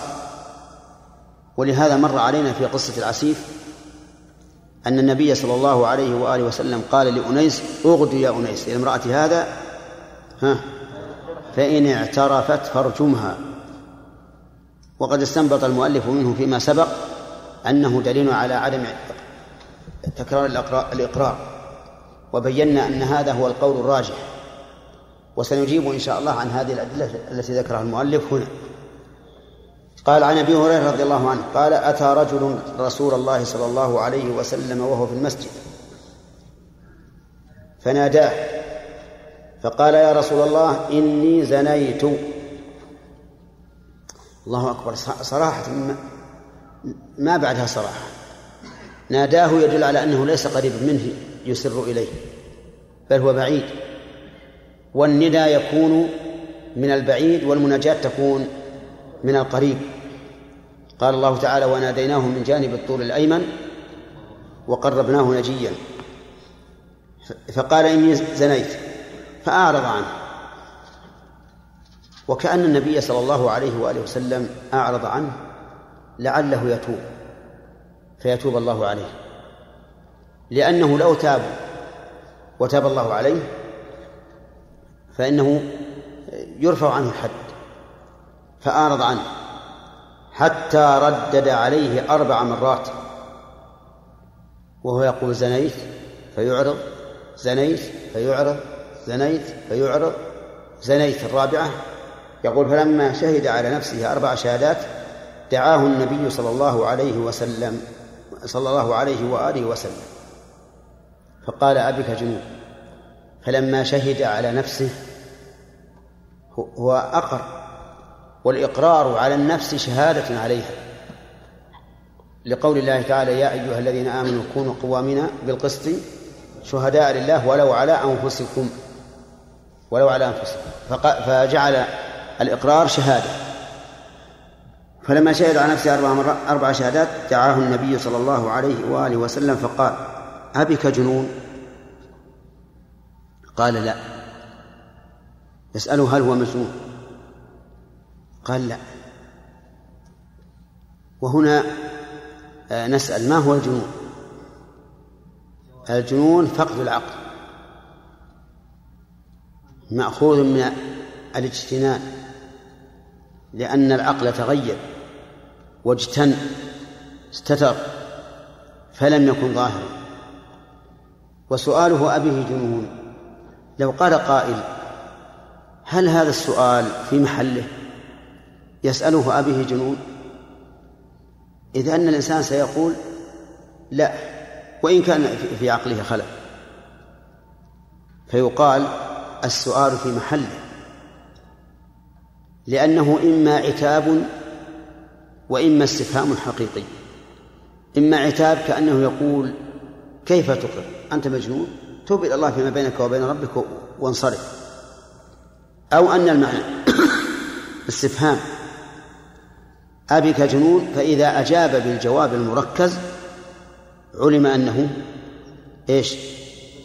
ولهذا مر علينا في قصة العسيف أن النبي صلى الله عليه وآله وسلم قال لأنيس اغد يا أنيس إلى امرأة هذا ها فإن اعترفت فارجمها. وقد استنبط المؤلف منه فيما سبق أنه دليل على عدم تكرار الإقرار, وبينا أن هذا هو القول الراجح. وسنجيب إن شاء الله عن هذه الأدلة التي ذكرها المؤلف هنا. قال عن أبي هريرة رضي الله عنه قال أتى رجل رسول الله صلى الله عليه وسلم وهو في المسجد. فناداه فقال يا رسول الله إني زنيت. الله أكبر صراحة ما بعدها صراحة. ناداه يدل على أنه ليس قريبا منه يسر إليه بل هو بعيد. والندى يكون من البعيد والمناجاة تكون من القريب. قال الله تعالى وناديناه من جانب الطور الأيمن وقربناه نجيا. فقال إني زنيت. فأعرض عنه. وكأن النبي صلى الله عليه وآله وسلم أعرض عنه لعله يتوب. فيتوب الله عليه. لأنه لو تاب وتاب الله عليه فإنه يرفع عنه الحد فأعرض عنه حتى ردد عليه أربع مرات. وهو يقول زنيت فيعرض زنيت فيعرض زنيت فيعرض زنيت الرابعة. يقول فلما شهد على نفسه أربع شهادات دعاه النبي صلى الله عليه وسلم صلى الله عليه وآله وسلم. فقال أبك جنون فلما شهد على نفسه هو أقر والإقرار على النفس شهادة عليها. لقول الله تعالى يا أيها الذين آمنوا كونوا قوامين بالقسط شهداء لله ولو على أنفسكم ولو على أنفسكم. فجعل الإقرار شهادة. فلما شهد على نفسه أربع, أربع شهادات دعاه النبي صلى الله عليه وآله وسلم فقال أبك جنون؟ قال لا. يسأله هل هو مجنون قال لا. وهنا آه، نسأل ما هو الجنون؟ الجنون فقد العقل. مأخوذ من الاجتنان لأن العقل تغير واجتن استتر فلم يكن ظاهرا. وسؤاله أبيه جنون. لو قال قائل هل هذا السؤال في محله؟ يسأله أبيه جنون. إذ أن الإنسان سيقول لا وإن كان في عقله خلل. فيقال السؤال في محله. لأنه إما عتاب وإما استفهام حقيقي. إما عتاب كأنه يقول كيف تقر؟ أنت مجنون؟ توب إلى الله فيما بينك وبين ربك وانصرف. أو أن المعنى استفهام. أبك جنون فإذا أجاب بالجواب المركز علم أنه إيش؟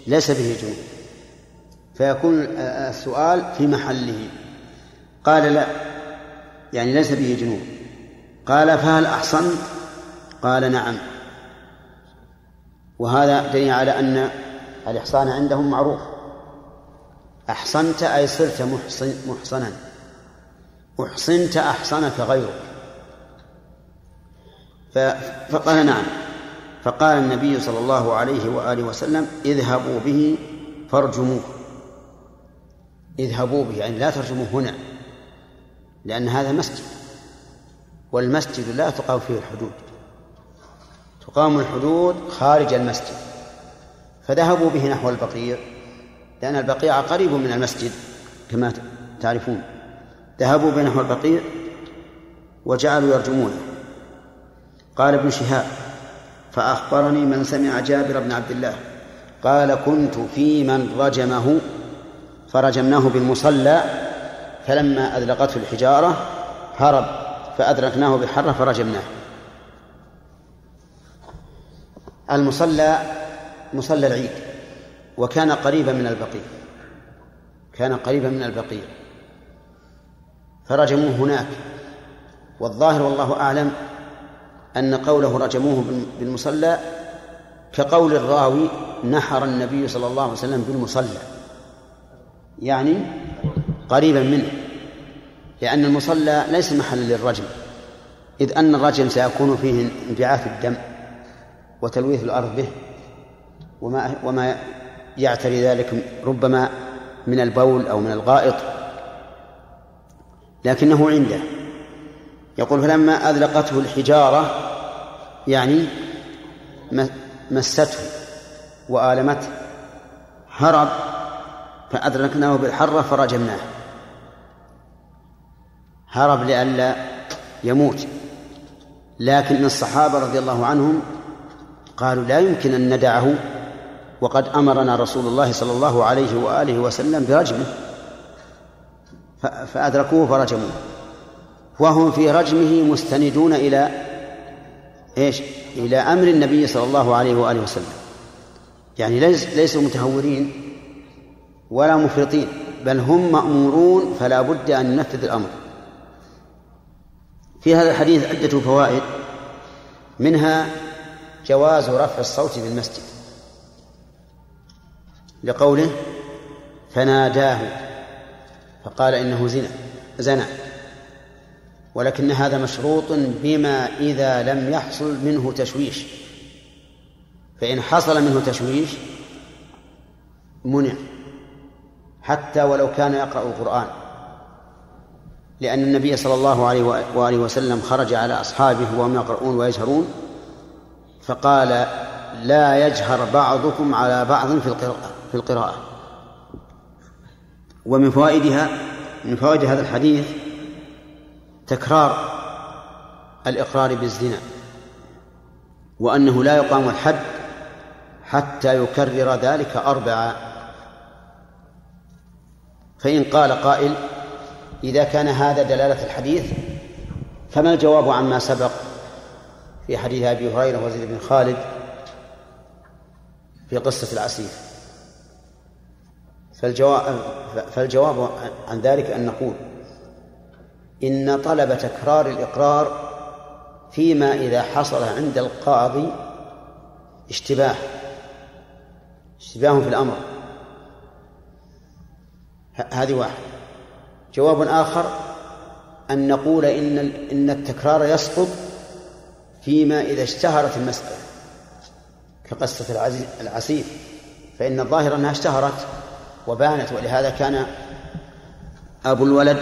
ليس به جنون. فيكون السؤال في محله. قال لا يعني ليس به جنون. قال فهل أحصنت؟ قال نعم. وهذا دليل على أن الإحصان عندهم معروف. أحصنت أي صرت محصن محصنا. أحصنت أحصنك غيرك. فقال نعم. فقال النبي صلى الله عليه وآله وسلم اذهبوا به فارجموه. اذهبوا به يعني لا ترجموه هنا لأن هذا مسجد. والمسجد لا تقام فيه الحدود. تقام الحدود خارج المسجد. فذهبوا به نحو البقيع لأن البقيع قريب من المسجد كما تعرفون. ذهبوا به نحو البقيع وجعلوا يرجمونه. قال ابن شهاب فأخبرني من سمع جابر بن عبد الله قال كنت في من رجمه فرجمناه بالمصلى فلما أذلقته الحجارة هرب فأدركناه بحرة فرجمناه. المصلى مصلى العيد وكان قريبا من البقيع. كان قريبا من البقيع. فرجموه هناك. والظاهر والله أعلم أن قوله رجموه بالمصلى كقول الراوي نحر النبي صلى الله عليه وسلم بالمصلى. يعني قريبا منه. لأن المصلى ليس محلا للرجم. إذ أن الرجم سيكون فيه انبعاث الدم وتلويث الأرض به. وما وما يعتري ذلك ربما من البول أو من الغائط. لكنه عنده. يقول فلما أذلقته الحجارة يعني مسته وآلمته هرب فأدركناه بالحرة فرجمناه. هرب لئلا يموت. لكن الصحابة رضي الله عنهم قالوا لا يمكن أن ندعه وقد أمرنا رسول الله صلى الله عليه وآله وسلم برجمه. فأدركوه فرجموه. وهم في رجمه مستندون إلى إيش؟ إلى أمر النبي صلى الله عليه وآله وسلم. يعني ليس ليسوا متهورين ولا مفرطين بل هم مأمورون فلا بد أن ننفذ الأمر. في هذا الحديث عدة فوائد منها جواز رفع الصوت بالمسجد. لقوله فناداه فقال إنه زنا زنا ولكن هذا مشروط بما إذا لم يحصل منه تشويش. فإن حصل منه تشويش منع حتى ولو كان يقرأ القرآن. لأن النبي صلى الله عليه وآله وسلم خرج على أصحابه وهم يقرؤون ويجهرون فقال لا يجهر بعضكم على بعض في في القراءة. ومن فوائدها من فوائد هذا الحديث تكرار الإقرار بالزنا وأنه لا يقام الحد حتى يكرر ذلك أربعة. فإن قال قائل إذا كان هذا دلالة الحديث فما الجواب عما سبق؟ في حديث أبي هريرة وزيد بن خالد في قصة العسيف فالجواب فالجواب عن ذلك أن نقول إن طلب تكرار الإقرار فيما إذا حصل عند القاضي اشتباه اشتباه في الأمر. هذه واحد. جواب آخر أن نقول إن إن التكرار يسقط فيما إذا اشتهرت المسألة كقصة العسيف فإن الظاهر أنها اشتهرت. وبانت ولهذا كان أبو الولد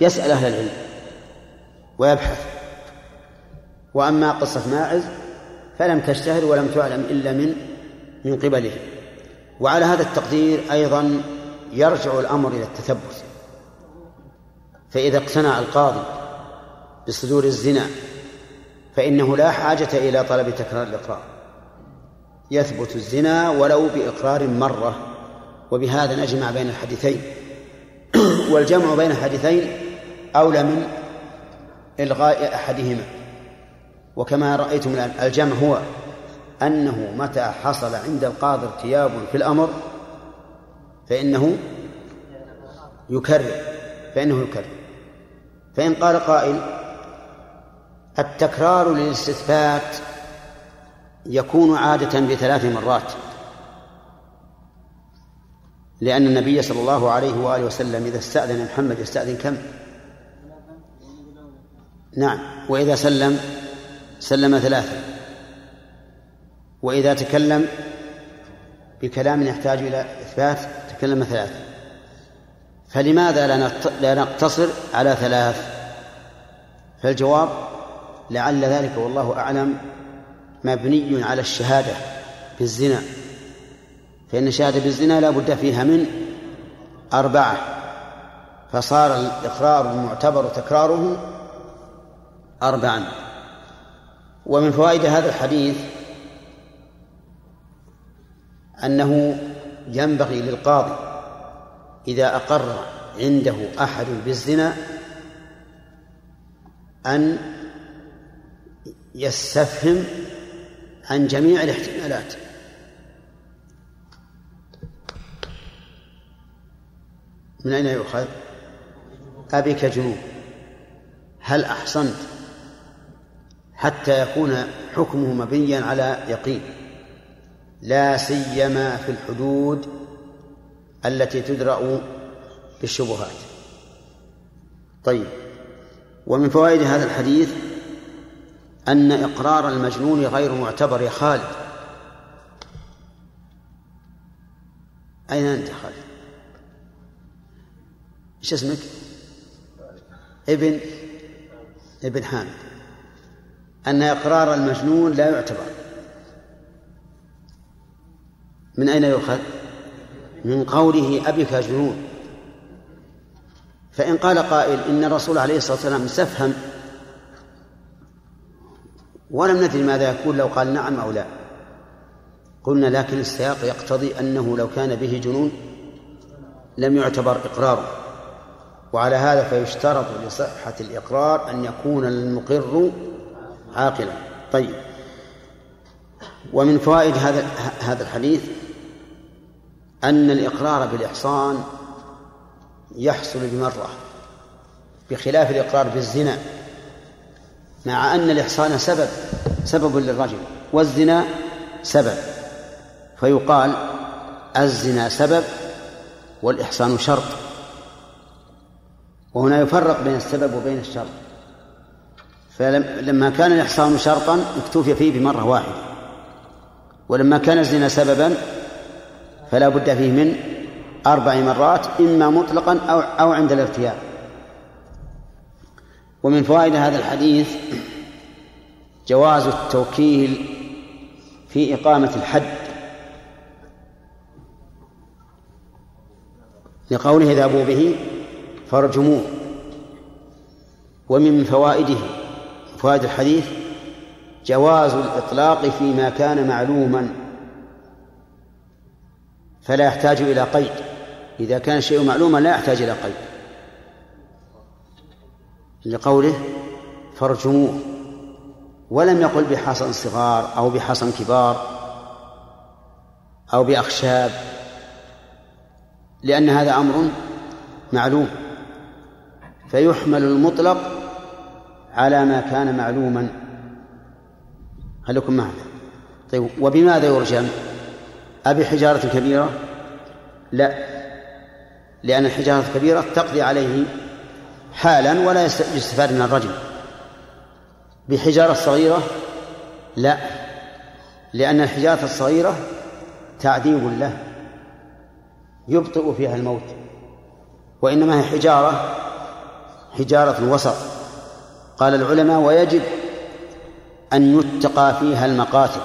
يسأل أهل العلم ويبحث. وأما قصة ماعز فلم تشتهر ولم تعلم إلا من من قبله. وعلى هذا التقدير أيضا يرجع الأمر إلى التثبت. فإذا اقتنع القاضي بصدور الزنا فإنه لا حاجة إلى طلب تكرار الإقرار. يثبت الزنا ولو بإقرار مرة. وبهذا نجمع بين الحديثين. والجمع بين الحديثين أولى من إلغاء أحدهما. وكما رأيتم الآن الجمع هو أنه متى حصل عند القاضي ارتياب في الأمر فإنه يكرر فإنه يكرر. فإن قال قائل التكرار للاستثبات يكون عادة بثلاث مرات. لأن النبي صلى الله عليه وآله وسلم إذا استأذن محمد يستأذن كم؟ نعم. وإذا سلم سلم ثلاثة. وإذا تكلم بكلام يحتاج إلى إثبات تكلم ثلاثة. فلماذا لا نقتصر على ثلاث؟ فالجواب لعل ذلك والله أعلم مبني على الشهادة بالزنا. فإن الشهادة بالزنا لا بد فيها من أربعة فصار الإقرار المعتبر تكراره أربعا. ومن فوائد هذا الحديث أنه ينبغي للقاضي إذا أقر عنده أحد بالزنا أن يستفهم عن جميع الاحتمالات. من أين يؤخذ؟ أبك جنوب هل أحصنت حتى يكون حكمه مبنيا على يقين لا سيما في الحدود التي تدرأ بالشبهات طيب ومن فوائد هذا الحديث أن إقرار المجنون غير معتبر يا خالد أين أنت خالد؟ إيش اسمك؟ ابن ابن حامد. أن إقرار المجنون لا يعتبر. من أين يؤخذ؟ من قوله أبك جنون. فإن قال قائل إن الرسول عليه الصلاة والسلام استفهم ولم ندري ماذا يكون لو قال نعم أو لا. قلنا لكن السياق يقتضي أنه لو كان به جنون لم يعتبر إقراره. وعلى هذا فيشترط لصحة الإقرار أن يكون المقر عاقلا. طيب. ومن فوائد هذا هذا الحديث أن الإقرار بالإحصان يحصل بمرة بخلاف الإقرار بالزنا مع أن الإحصان سبب سبب للرجل والزنا سبب. فيقال الزنا سبب والإحصان شرط. وهنا يفرق بين السبب وبين الشرط. فلما كان الإحصان شرطا اكتفي فيه بمرة واحدة. ولما كان الزنا سببا فلا بد فيه من أربع مرات إما مطلقا أو أو عند الارتياب ومن فوائد هذا الحديث جواز التوكيل في إقامة الحد. لقوله اذهبوا به فارجموه ومن فوائده فوائد الحديث جواز الإطلاق فيما كان معلوما. فلا يحتاج إلى قيد. إذا كان الشيء معلوما لا يحتاج إلى قيد. لقوله فارجموه ولم يقل بحصن صغار أو بحصن كبار أو بأخشاب لأن هذا أمر معلوم. فيحمل المطلق على ما كان معلوما. هل لكم معنا. طيب وبماذا يرجم؟ أبي حجارة كبيرة؟ لا لأن الحجارة الكبيرة تقضي عليه حالا ولا يستفاد من الرجم. بحجارة صغيرة؟ لا لأن الحجارة الصغيرة تعذيب له يبطئ فيها الموت وإنما هي حجارة حجارة وسط قال العلماء ويجب أن يتقى فيها المقاتل.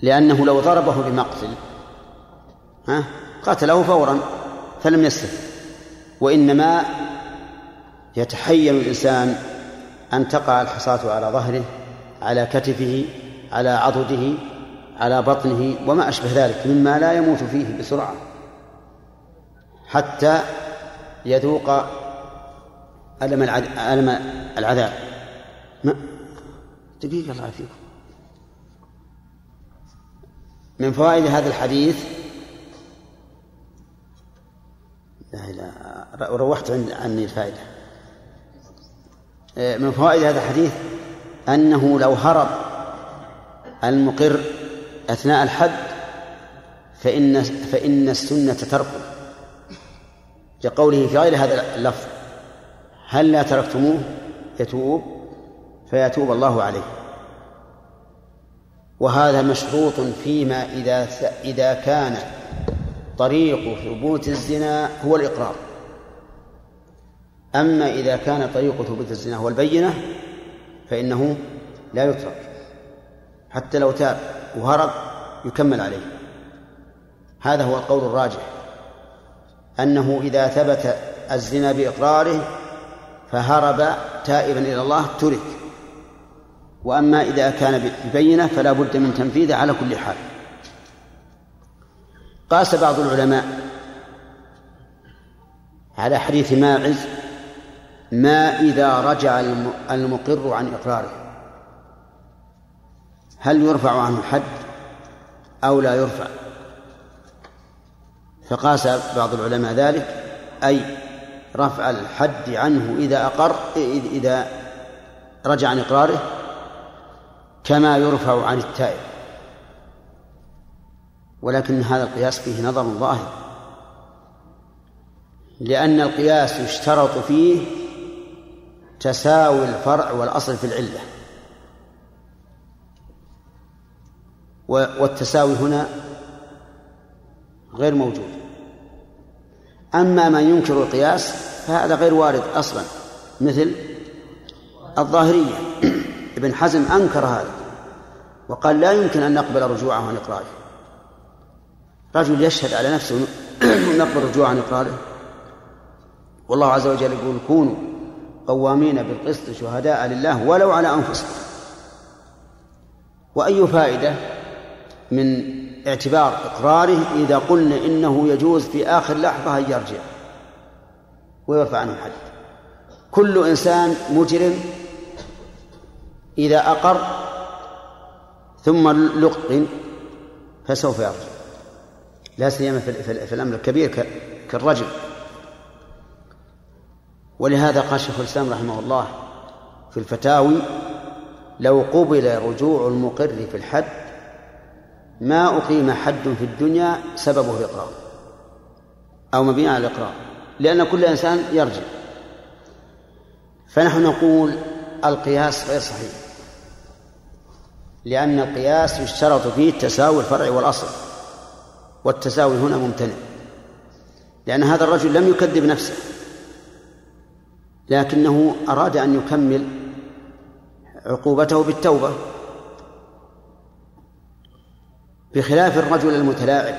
لأنه لو ضربه بمقتل ها قتله فورا فلم يستفد. وإنما يتحين الإنسان أن تقع الحصاة على ظهره على كتفه على عضده على بطنه وما أشبه ذلك مما لا يموت فيه بسرعة. حتى يذوق ألم ألم العذاب. ما؟ دقيقة الله فيكم من فوائد هذا الحديث لا لا روحت عني الفائدة. من فوائد هذا الحديث أنه لو هرب المقر أثناء الحد فإن فإن السنة تركه. كقوله في غير هذا اللفظ هل لا تركتموه؟ يتوب فيتوب الله عليه. وهذا مشروط فيما إذا إذا كان طريق ثبوت الزنا هو الإقرار. أما إذا كان طريق ثبوت الزنا هو البينة فإنه لا يترك. حتى لو تاب وهرب يكمل عليه. هذا هو القول الراجح. أنه إذا ثبت الزنا بإقراره فهرب تائبا إلى الله ترك. وأما إذا كان ببينة فلا بد من تنفيذه على كل حال. قاس بعض العلماء على حديث ماعز ما إذا رجع المقر عن إقراره؟ هل يرفع عنه الحد أو لا يرفع؟ فقاس بعض العلماء ذلك أي رفع الحد عنه إذا أقر إذا رجع عن إقراره كما يرفع عن التائب. ولكن هذا القياس فيه نظر ظاهر. لأن القياس يشترط فيه تساوي الفرع والأصل في العلة. والتساوي هنا غير موجود. أما من ينكر القياس فهذا غير وارد أصلا مثل الظاهرية. ابن حزم أنكر هذا وقال لا يمكن أن نقبل رجوعه عن إقراره. رجل يشهد على نفسه نقبل الرجوع عن إقراره. والله عز وجل يقول كونوا قوامين بالقسط شهداء لله ولو على أنفسكم. وأي فائدة من اعتبار إقراره إذا قلنا إنه يجوز في آخر لحظة أن يرجع. ويرفع عنه الحد كل إنسان مجرم إذا أقر ثم لقن فسوف يرجع. لا سيما في الأمر الكبير كالرجل. ولهذا قال شيخ الإسلام رحمه الله في الفتاوي لو قبل رجوع المقر في الحد ما أقيم حد في الدنيا سببه الإقرار أو مبني على الإقرار لأن كل إنسان يرجع. فنحن نقول القياس غير صحيح لأن القياس يشترط فيه تساوي الفرع والأصل والتساوي هنا ممتنع لأن هذا الرجل لم يكذب نفسه لكنه أراد أن يكمل عقوبته بالتوبة. بخلاف الرجل المتلاعب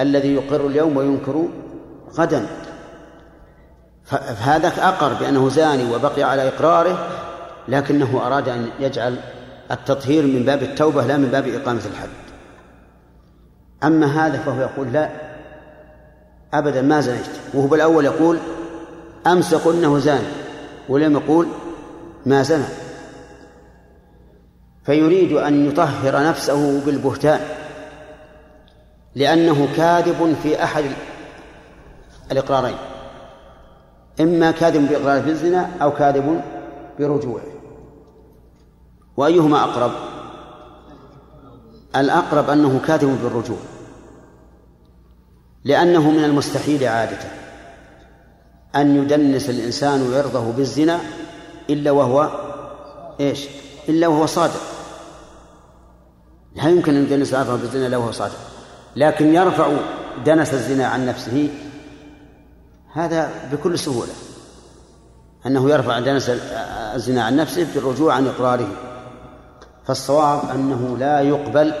الذي يقر اليوم وينكر غدا. فهذا أقر بأنه زاني وبقي على إقراره لكنه أراد أن يجعل التطهير من باب التوبة لا من باب إقامة الحد. أما هذا فهو يقول لا أبدا ما زنيت. وهو بالأول يقول أمس قلنا زاني ولم يقول ما زنى. فيريد أن يطهر نفسه بالبهتان لأنه كاذب في أحد الإقرارين إما كاذب بإقراره بالزنا أو كاذب برجوعه. وأيهما أقرب؟ الأقرب أنه كاذب بالرجوع لأنه من المستحيل عادة أن يدنس الإنسان عرضه بالزنا إلا وهو إيش؟ إلا وهو صادق. لا يمكن أن يدنس عرضه بالزنا إلا وهو صادق. لكن يرفع دنس الزنا عن نفسه هذا بكل سهولة. أنه يرفع دنس الزنا عن نفسه بالرجوع عن إقراره. فالصواب أنه لا يقبل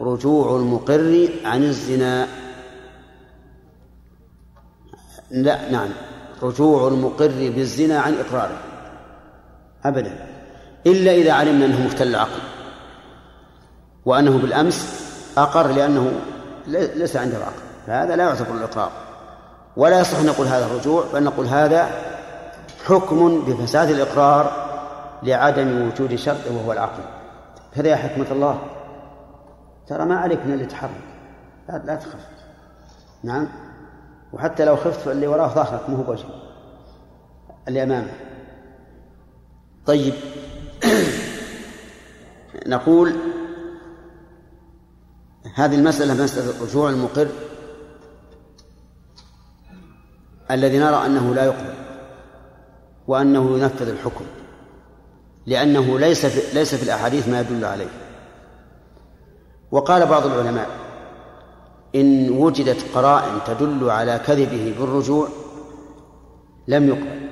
رجوع المقر عن الزنا. لا نعم رجوع المقر بالزنا عن إقراره. أبدا. إلا إذا علمنا أنه مختل العقل. وأنه بالأمس أقر لأنه ليس عنده عقل فهذا لا يعتبر الإقرار. ولا يصح أن نقول هذا الرجوع بل نقول هذا حكم بفساد الإقرار لعدم وجود شرط وهو العقل. كذا يا حكمة الله. ترى ما عليك من اللي تحرك. لا, لا تخف. نعم؟ وحتى لو خفت فاللي وراه ظهرك مو بوجهك اللي أمامه طيب. نقول هذه المسألة مسألة رجوع المقر الذي نرى أنه لا يقبل وأنه ينفذ الحكم لأنه ليس في ليس في الأحاديث ما يدل عليه. وقال بعض العلماء إن وجدت قرائن تدل على كذبه بالرجوع لم يقبل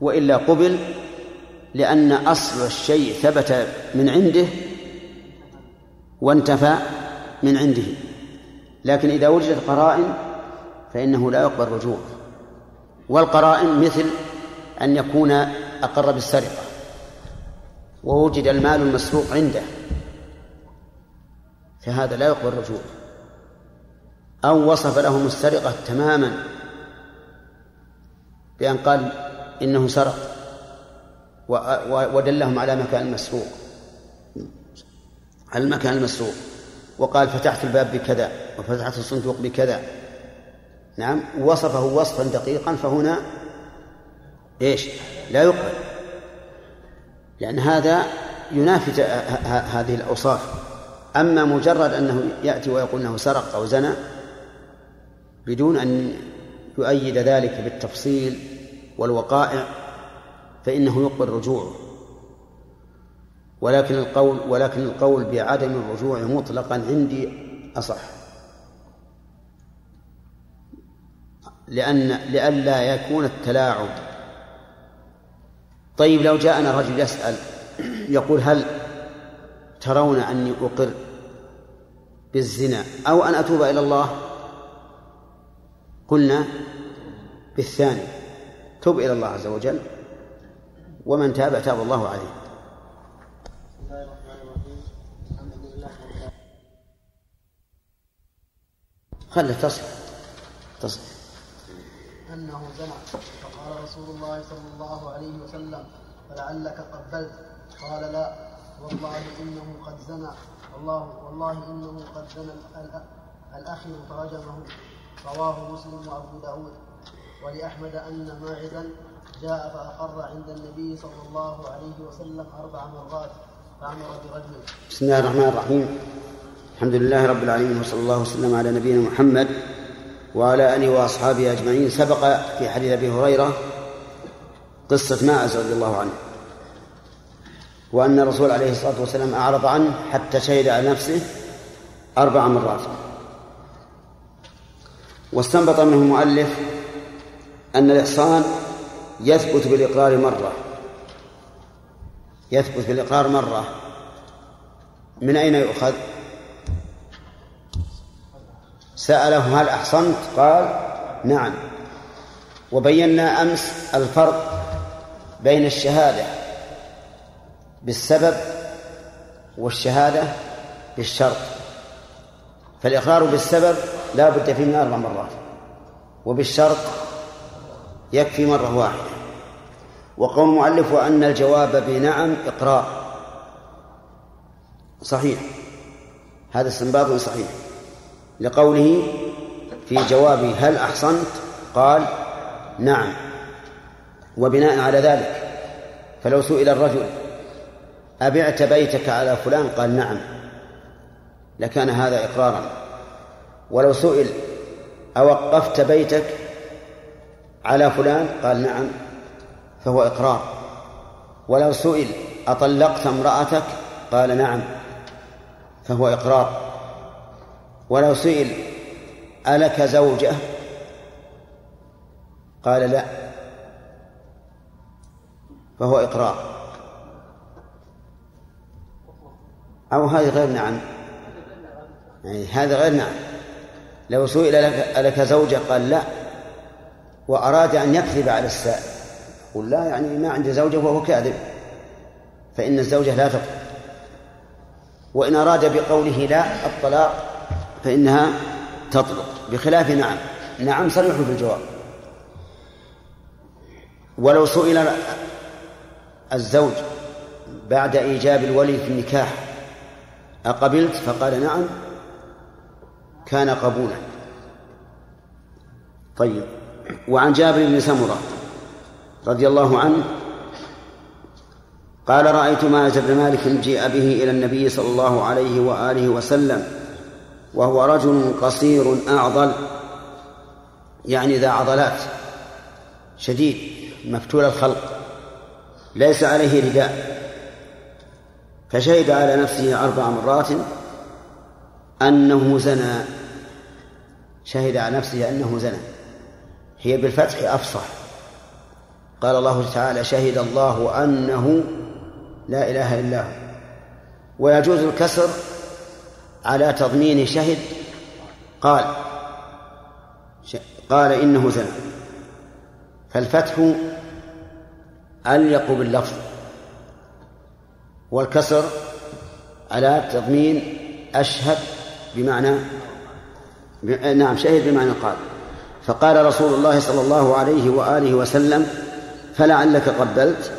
وإلا قبل لأن أصل الشيء ثبت من عنده وانتفى من عنده. لكن إذا وجدت قرائن فإنه لا يقبل الرجوع. والقرائن مثل أن يكون أقر بالسرقة. ووجد المال المسروق عنده. فهذا لا يقبل الرجوع. أو وصف لهم السرقة تماما بأن قال إنه سرق. ودلهم على مكان المسروق على المكان المسروق. وقال فتحت الباب بكذا وفتحت الصندوق بكذا. نعم وصفه وصفا دقيقا فهنا إيش؟ لا يقبل. لأن هذا ينافي هذه الأوصاف. أما مجرد أنه يأتي ويقول أنه سرق أو زنى بدون أن يؤيد ذلك بالتفصيل والوقائع فإنه يقبل رجوعه. ولكن القول ولكن القول بعدم الرجوع مطلقا عندي أصح. لأن لئلا يكون التلاعب. طيب لو جاءنا رجل يسأل يقول هل ترون أني أقر بالزنا أو أن أتوب إلى الله؟ قلنا بالثاني تب إلى الله عز وجل. ومن تاب تاب الله عليه. خله تصح تصح أنه زنى فقال رسول الله صلى الله عليه وسلم فلعلك قبلت. قال لا. والله إنه قد زنى. والله والله إنه قد زنى الأ- الأخر فرجمه. رواه مسلم وأبو داود. ولأحمد أن ماعزا جاء فأقر عند النبي صلى الله عليه وسلم أربع مرات فأمر برجمه بسم الله الرحمن الرحيم. الحمد لله رب العالمين وصلى الله وسلم على نبينا محمد وعلى آله وأصحابه أجمعين. سبق في حديث أبي هريرة قصة ماعز رضي الله عنه وأن الرسول عليه الصلاة والسلام أعرض عنه حتى شهد على نفسه أربع مرات. واستنبط منه المؤلف أن الإحصان يثبت بالإقرار مرة يثبت بالإقرار مرة. من أين يؤخذ؟ سأله هل أحصنت؟ قال نعم. وبينا أمس الفرق بين الشهادة بالسبب والشهادة بالشرط. فالإقرار بالسبب لا بد فيه من أربع مرات وبالشرط يكفي مرة واحدة. وقول المؤلف أن الجواب بنعم إقرار. صحيح. هذا استنباط صحيح. لقوله في جواب هل أحصنت؟ قال نعم. وبناء على ذلك فلو سئل الرجل أبعت بيتك على فلان؟ قال نعم. لكان هذا إقرارا. ولو سئل أوقفت بيتك على فلان؟ قال نعم فهو إقرار. ولو سئل أطلقت امرأتك؟ قال نعم فهو إقرار. ولو سئل ألك زوجة؟ قال لا فهو إقرار. أو هذه غير نعم. يعني هذا غير نعم. لو سئل لك ألك زوجة؟ قال لا. وأراد أن يكذب على السائل. قل لا يعني ما عندي زوجة وهو كاذب. فإن الزوجة لا تطلق وإن أراد بقوله لا الطلاق فإنها تطلق. بخلاف نعم. نعم صريح في الجواب. ولو سئل الزوج بعد إيجاب الولي في النكاح أقبلت؟ فقال نعم. كان قبولا. طيب. وعن جابر بن سمرة رضي الله عنه قال رأيت ماعز بن مالك جيء به إلى النبي صلى الله عليه وآله وسلم وهو رجل قصير أعضل يعني ذا عضلات شديد مفتول الخلق ليس عليه رداء. فشهد على نفسه أربع مرات أنه زنى. شهد على نفسه أنه زنى. هي بالفتح أفصح. قال الله تعالى شهد الله أنه لا إله إلا هو. ويجوز الكسر على تضمين شهد؟ قال قال إنه زنى. فالفتح أليق باللفظ والكسر على تضمين أشهد بمعنى نعم شهد بمعنى قال. فقال رسول الله صلى الله عليه وآله وسلم فلعلك قبلت؟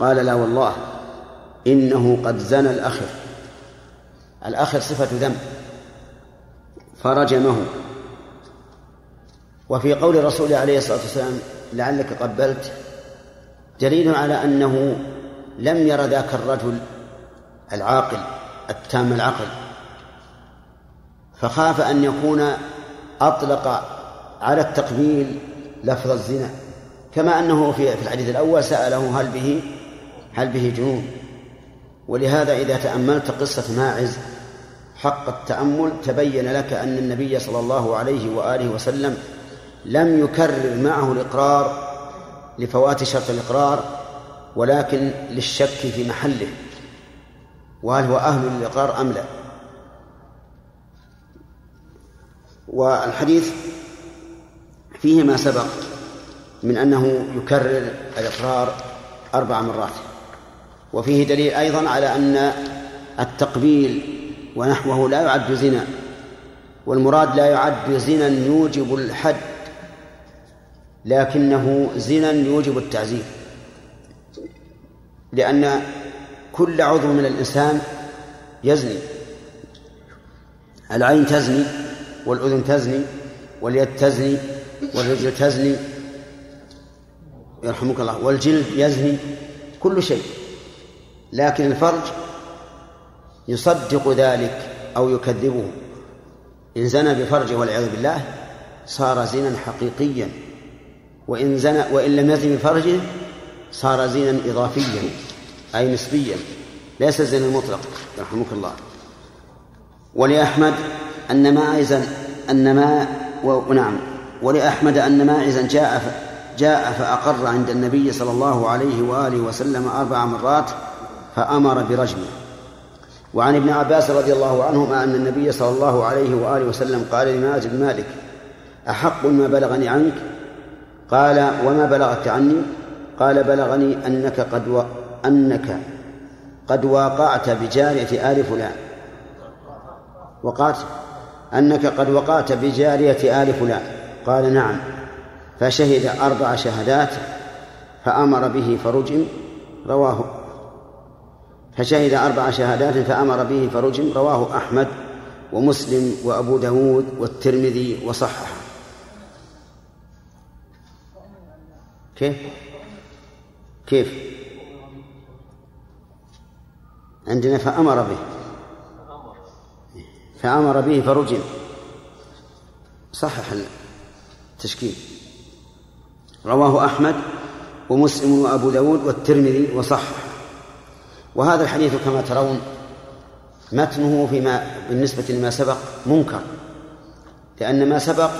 قال لا والله إنه قد زنى الأخر. الأخر صفة ذنب. فرجمه. وفي قول الرسول عليه الصلاة والسلام لعلك قبلت دليل على أنه لم ير ذاك الرجل العاقل التام العقل. فخاف أن يكون أطلق على التقبيل لفظ الزنا. كما أنه في الحديث الأول سأله هل به هل به جنون. ولهذا إذا تأملت قصة ماعز حق التأمل تبين لك أن النبي صلى الله عليه وآله وسلم لم يكرر معه الإقرار لفوات شرط الإقرار ولكن للشك في محله. وهل هو أهل للإقرار أم لا؟ والحديث فيه ما سبق من أنه يكرر الإقرار أربع مرات. وفيه دليل أيضا على أن التقبيل ونحوه لا يعد زنا والمراد لا يعد زنا يوجب الحد لكنه زنا يوجب التعزير لأن كل عضو من الإنسان يزني العين تزني والأذن تزني واليد تزني والرجل تزني يرحمك الله والجلد يزني كل شيء لكن الفرج يصدق ذلك أو يكذبه. إن زنى بفرجه والعياذ بالله صار زنا حقيقيا. وإن زنى وإن لم يزن بفرجه صار زنا إضافيا أي نسبيا. ليس الزنا المطلق يرحمك الله. ولأحمد أن ماعزا أن ما ونعم ولأحمد أن ماعزا جاء جاء فأقر عند النبي صلى الله عليه وآله وسلم أربع مرات فأمر برجمه. وعن ابن عباس رضي الله عنهما أن النبي صلى الله عليه وآله وسلم قال لماز بن مالك أحق ما بلغني عنك؟ قال وما بلغك عني؟ قال بلغني أنك قد و... أنك قد واقعت بجارية آل فلان. وقعت؟ أنك قد وقعت بجارية آل فلان. قال نعم. فشهد أربع شهادات فأمر به فرجم رواه فشهد أربع شهادات فأمر به فرجم رواه أحمد ومسلم وأبو داود والترمذي وصححه. كيف؟ كيف؟ عندنا فأمر به. فأمر به فرجم صحح التشكيل. رواه أحمد ومسلم وأبو داود والترمذي وصحح وهذا الحديث كما ترون متنه فيما بالنسبة لما سبق منكر لأن ما سبق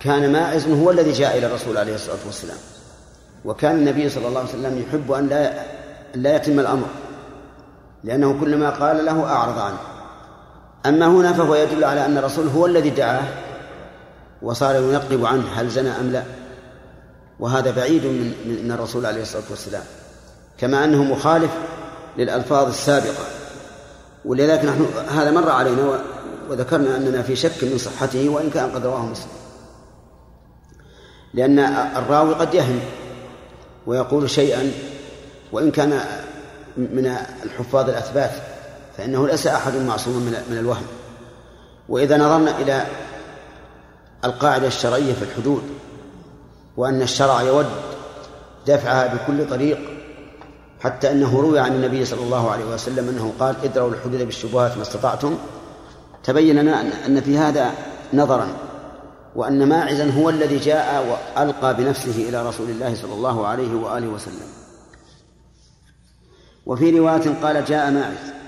كان ماعز هو الذي جاء إلى الرسول عليه الصلاة والسلام. وكان النبي صلى الله عليه وسلم يحب أن لا لا يتم الأمر لأنه كلما قال له أعرض عنه. أما هنا فهو يدل على أن الرسول هو الذي دعاه وصار ينقب عنه هل زنى أم لا. وهذا بعيد من من الرسول عليه الصلاة والسلام. كما أنه مخالف للألفاظ السابقة. ولذلك نحن هذا مر علينا وذكرنا أننا في شك من صحته وإن كان قد رواه مسلم. لأن الراوي قد يهم ويقول شيئا وإن كان من الحفاظ الأثبات فإنه ليس أحد معصوم من الوهم. وإذا نظرنا إلى القاعدة الشرعية في الحدود وأن الشرع يود دفعها بكل طريق حتى أنه روي عن النبي صلى الله عليه وسلم أنه قال ادروا الحدود بالشبهات ما استطعتم. تبين لنا أن في هذا نظرا وأن ماعزا هو الذي جاء وألقى بنفسه إلى رسول الله صلى الله عليه وآله وسلم. وفي رواية قال جاء ماعز.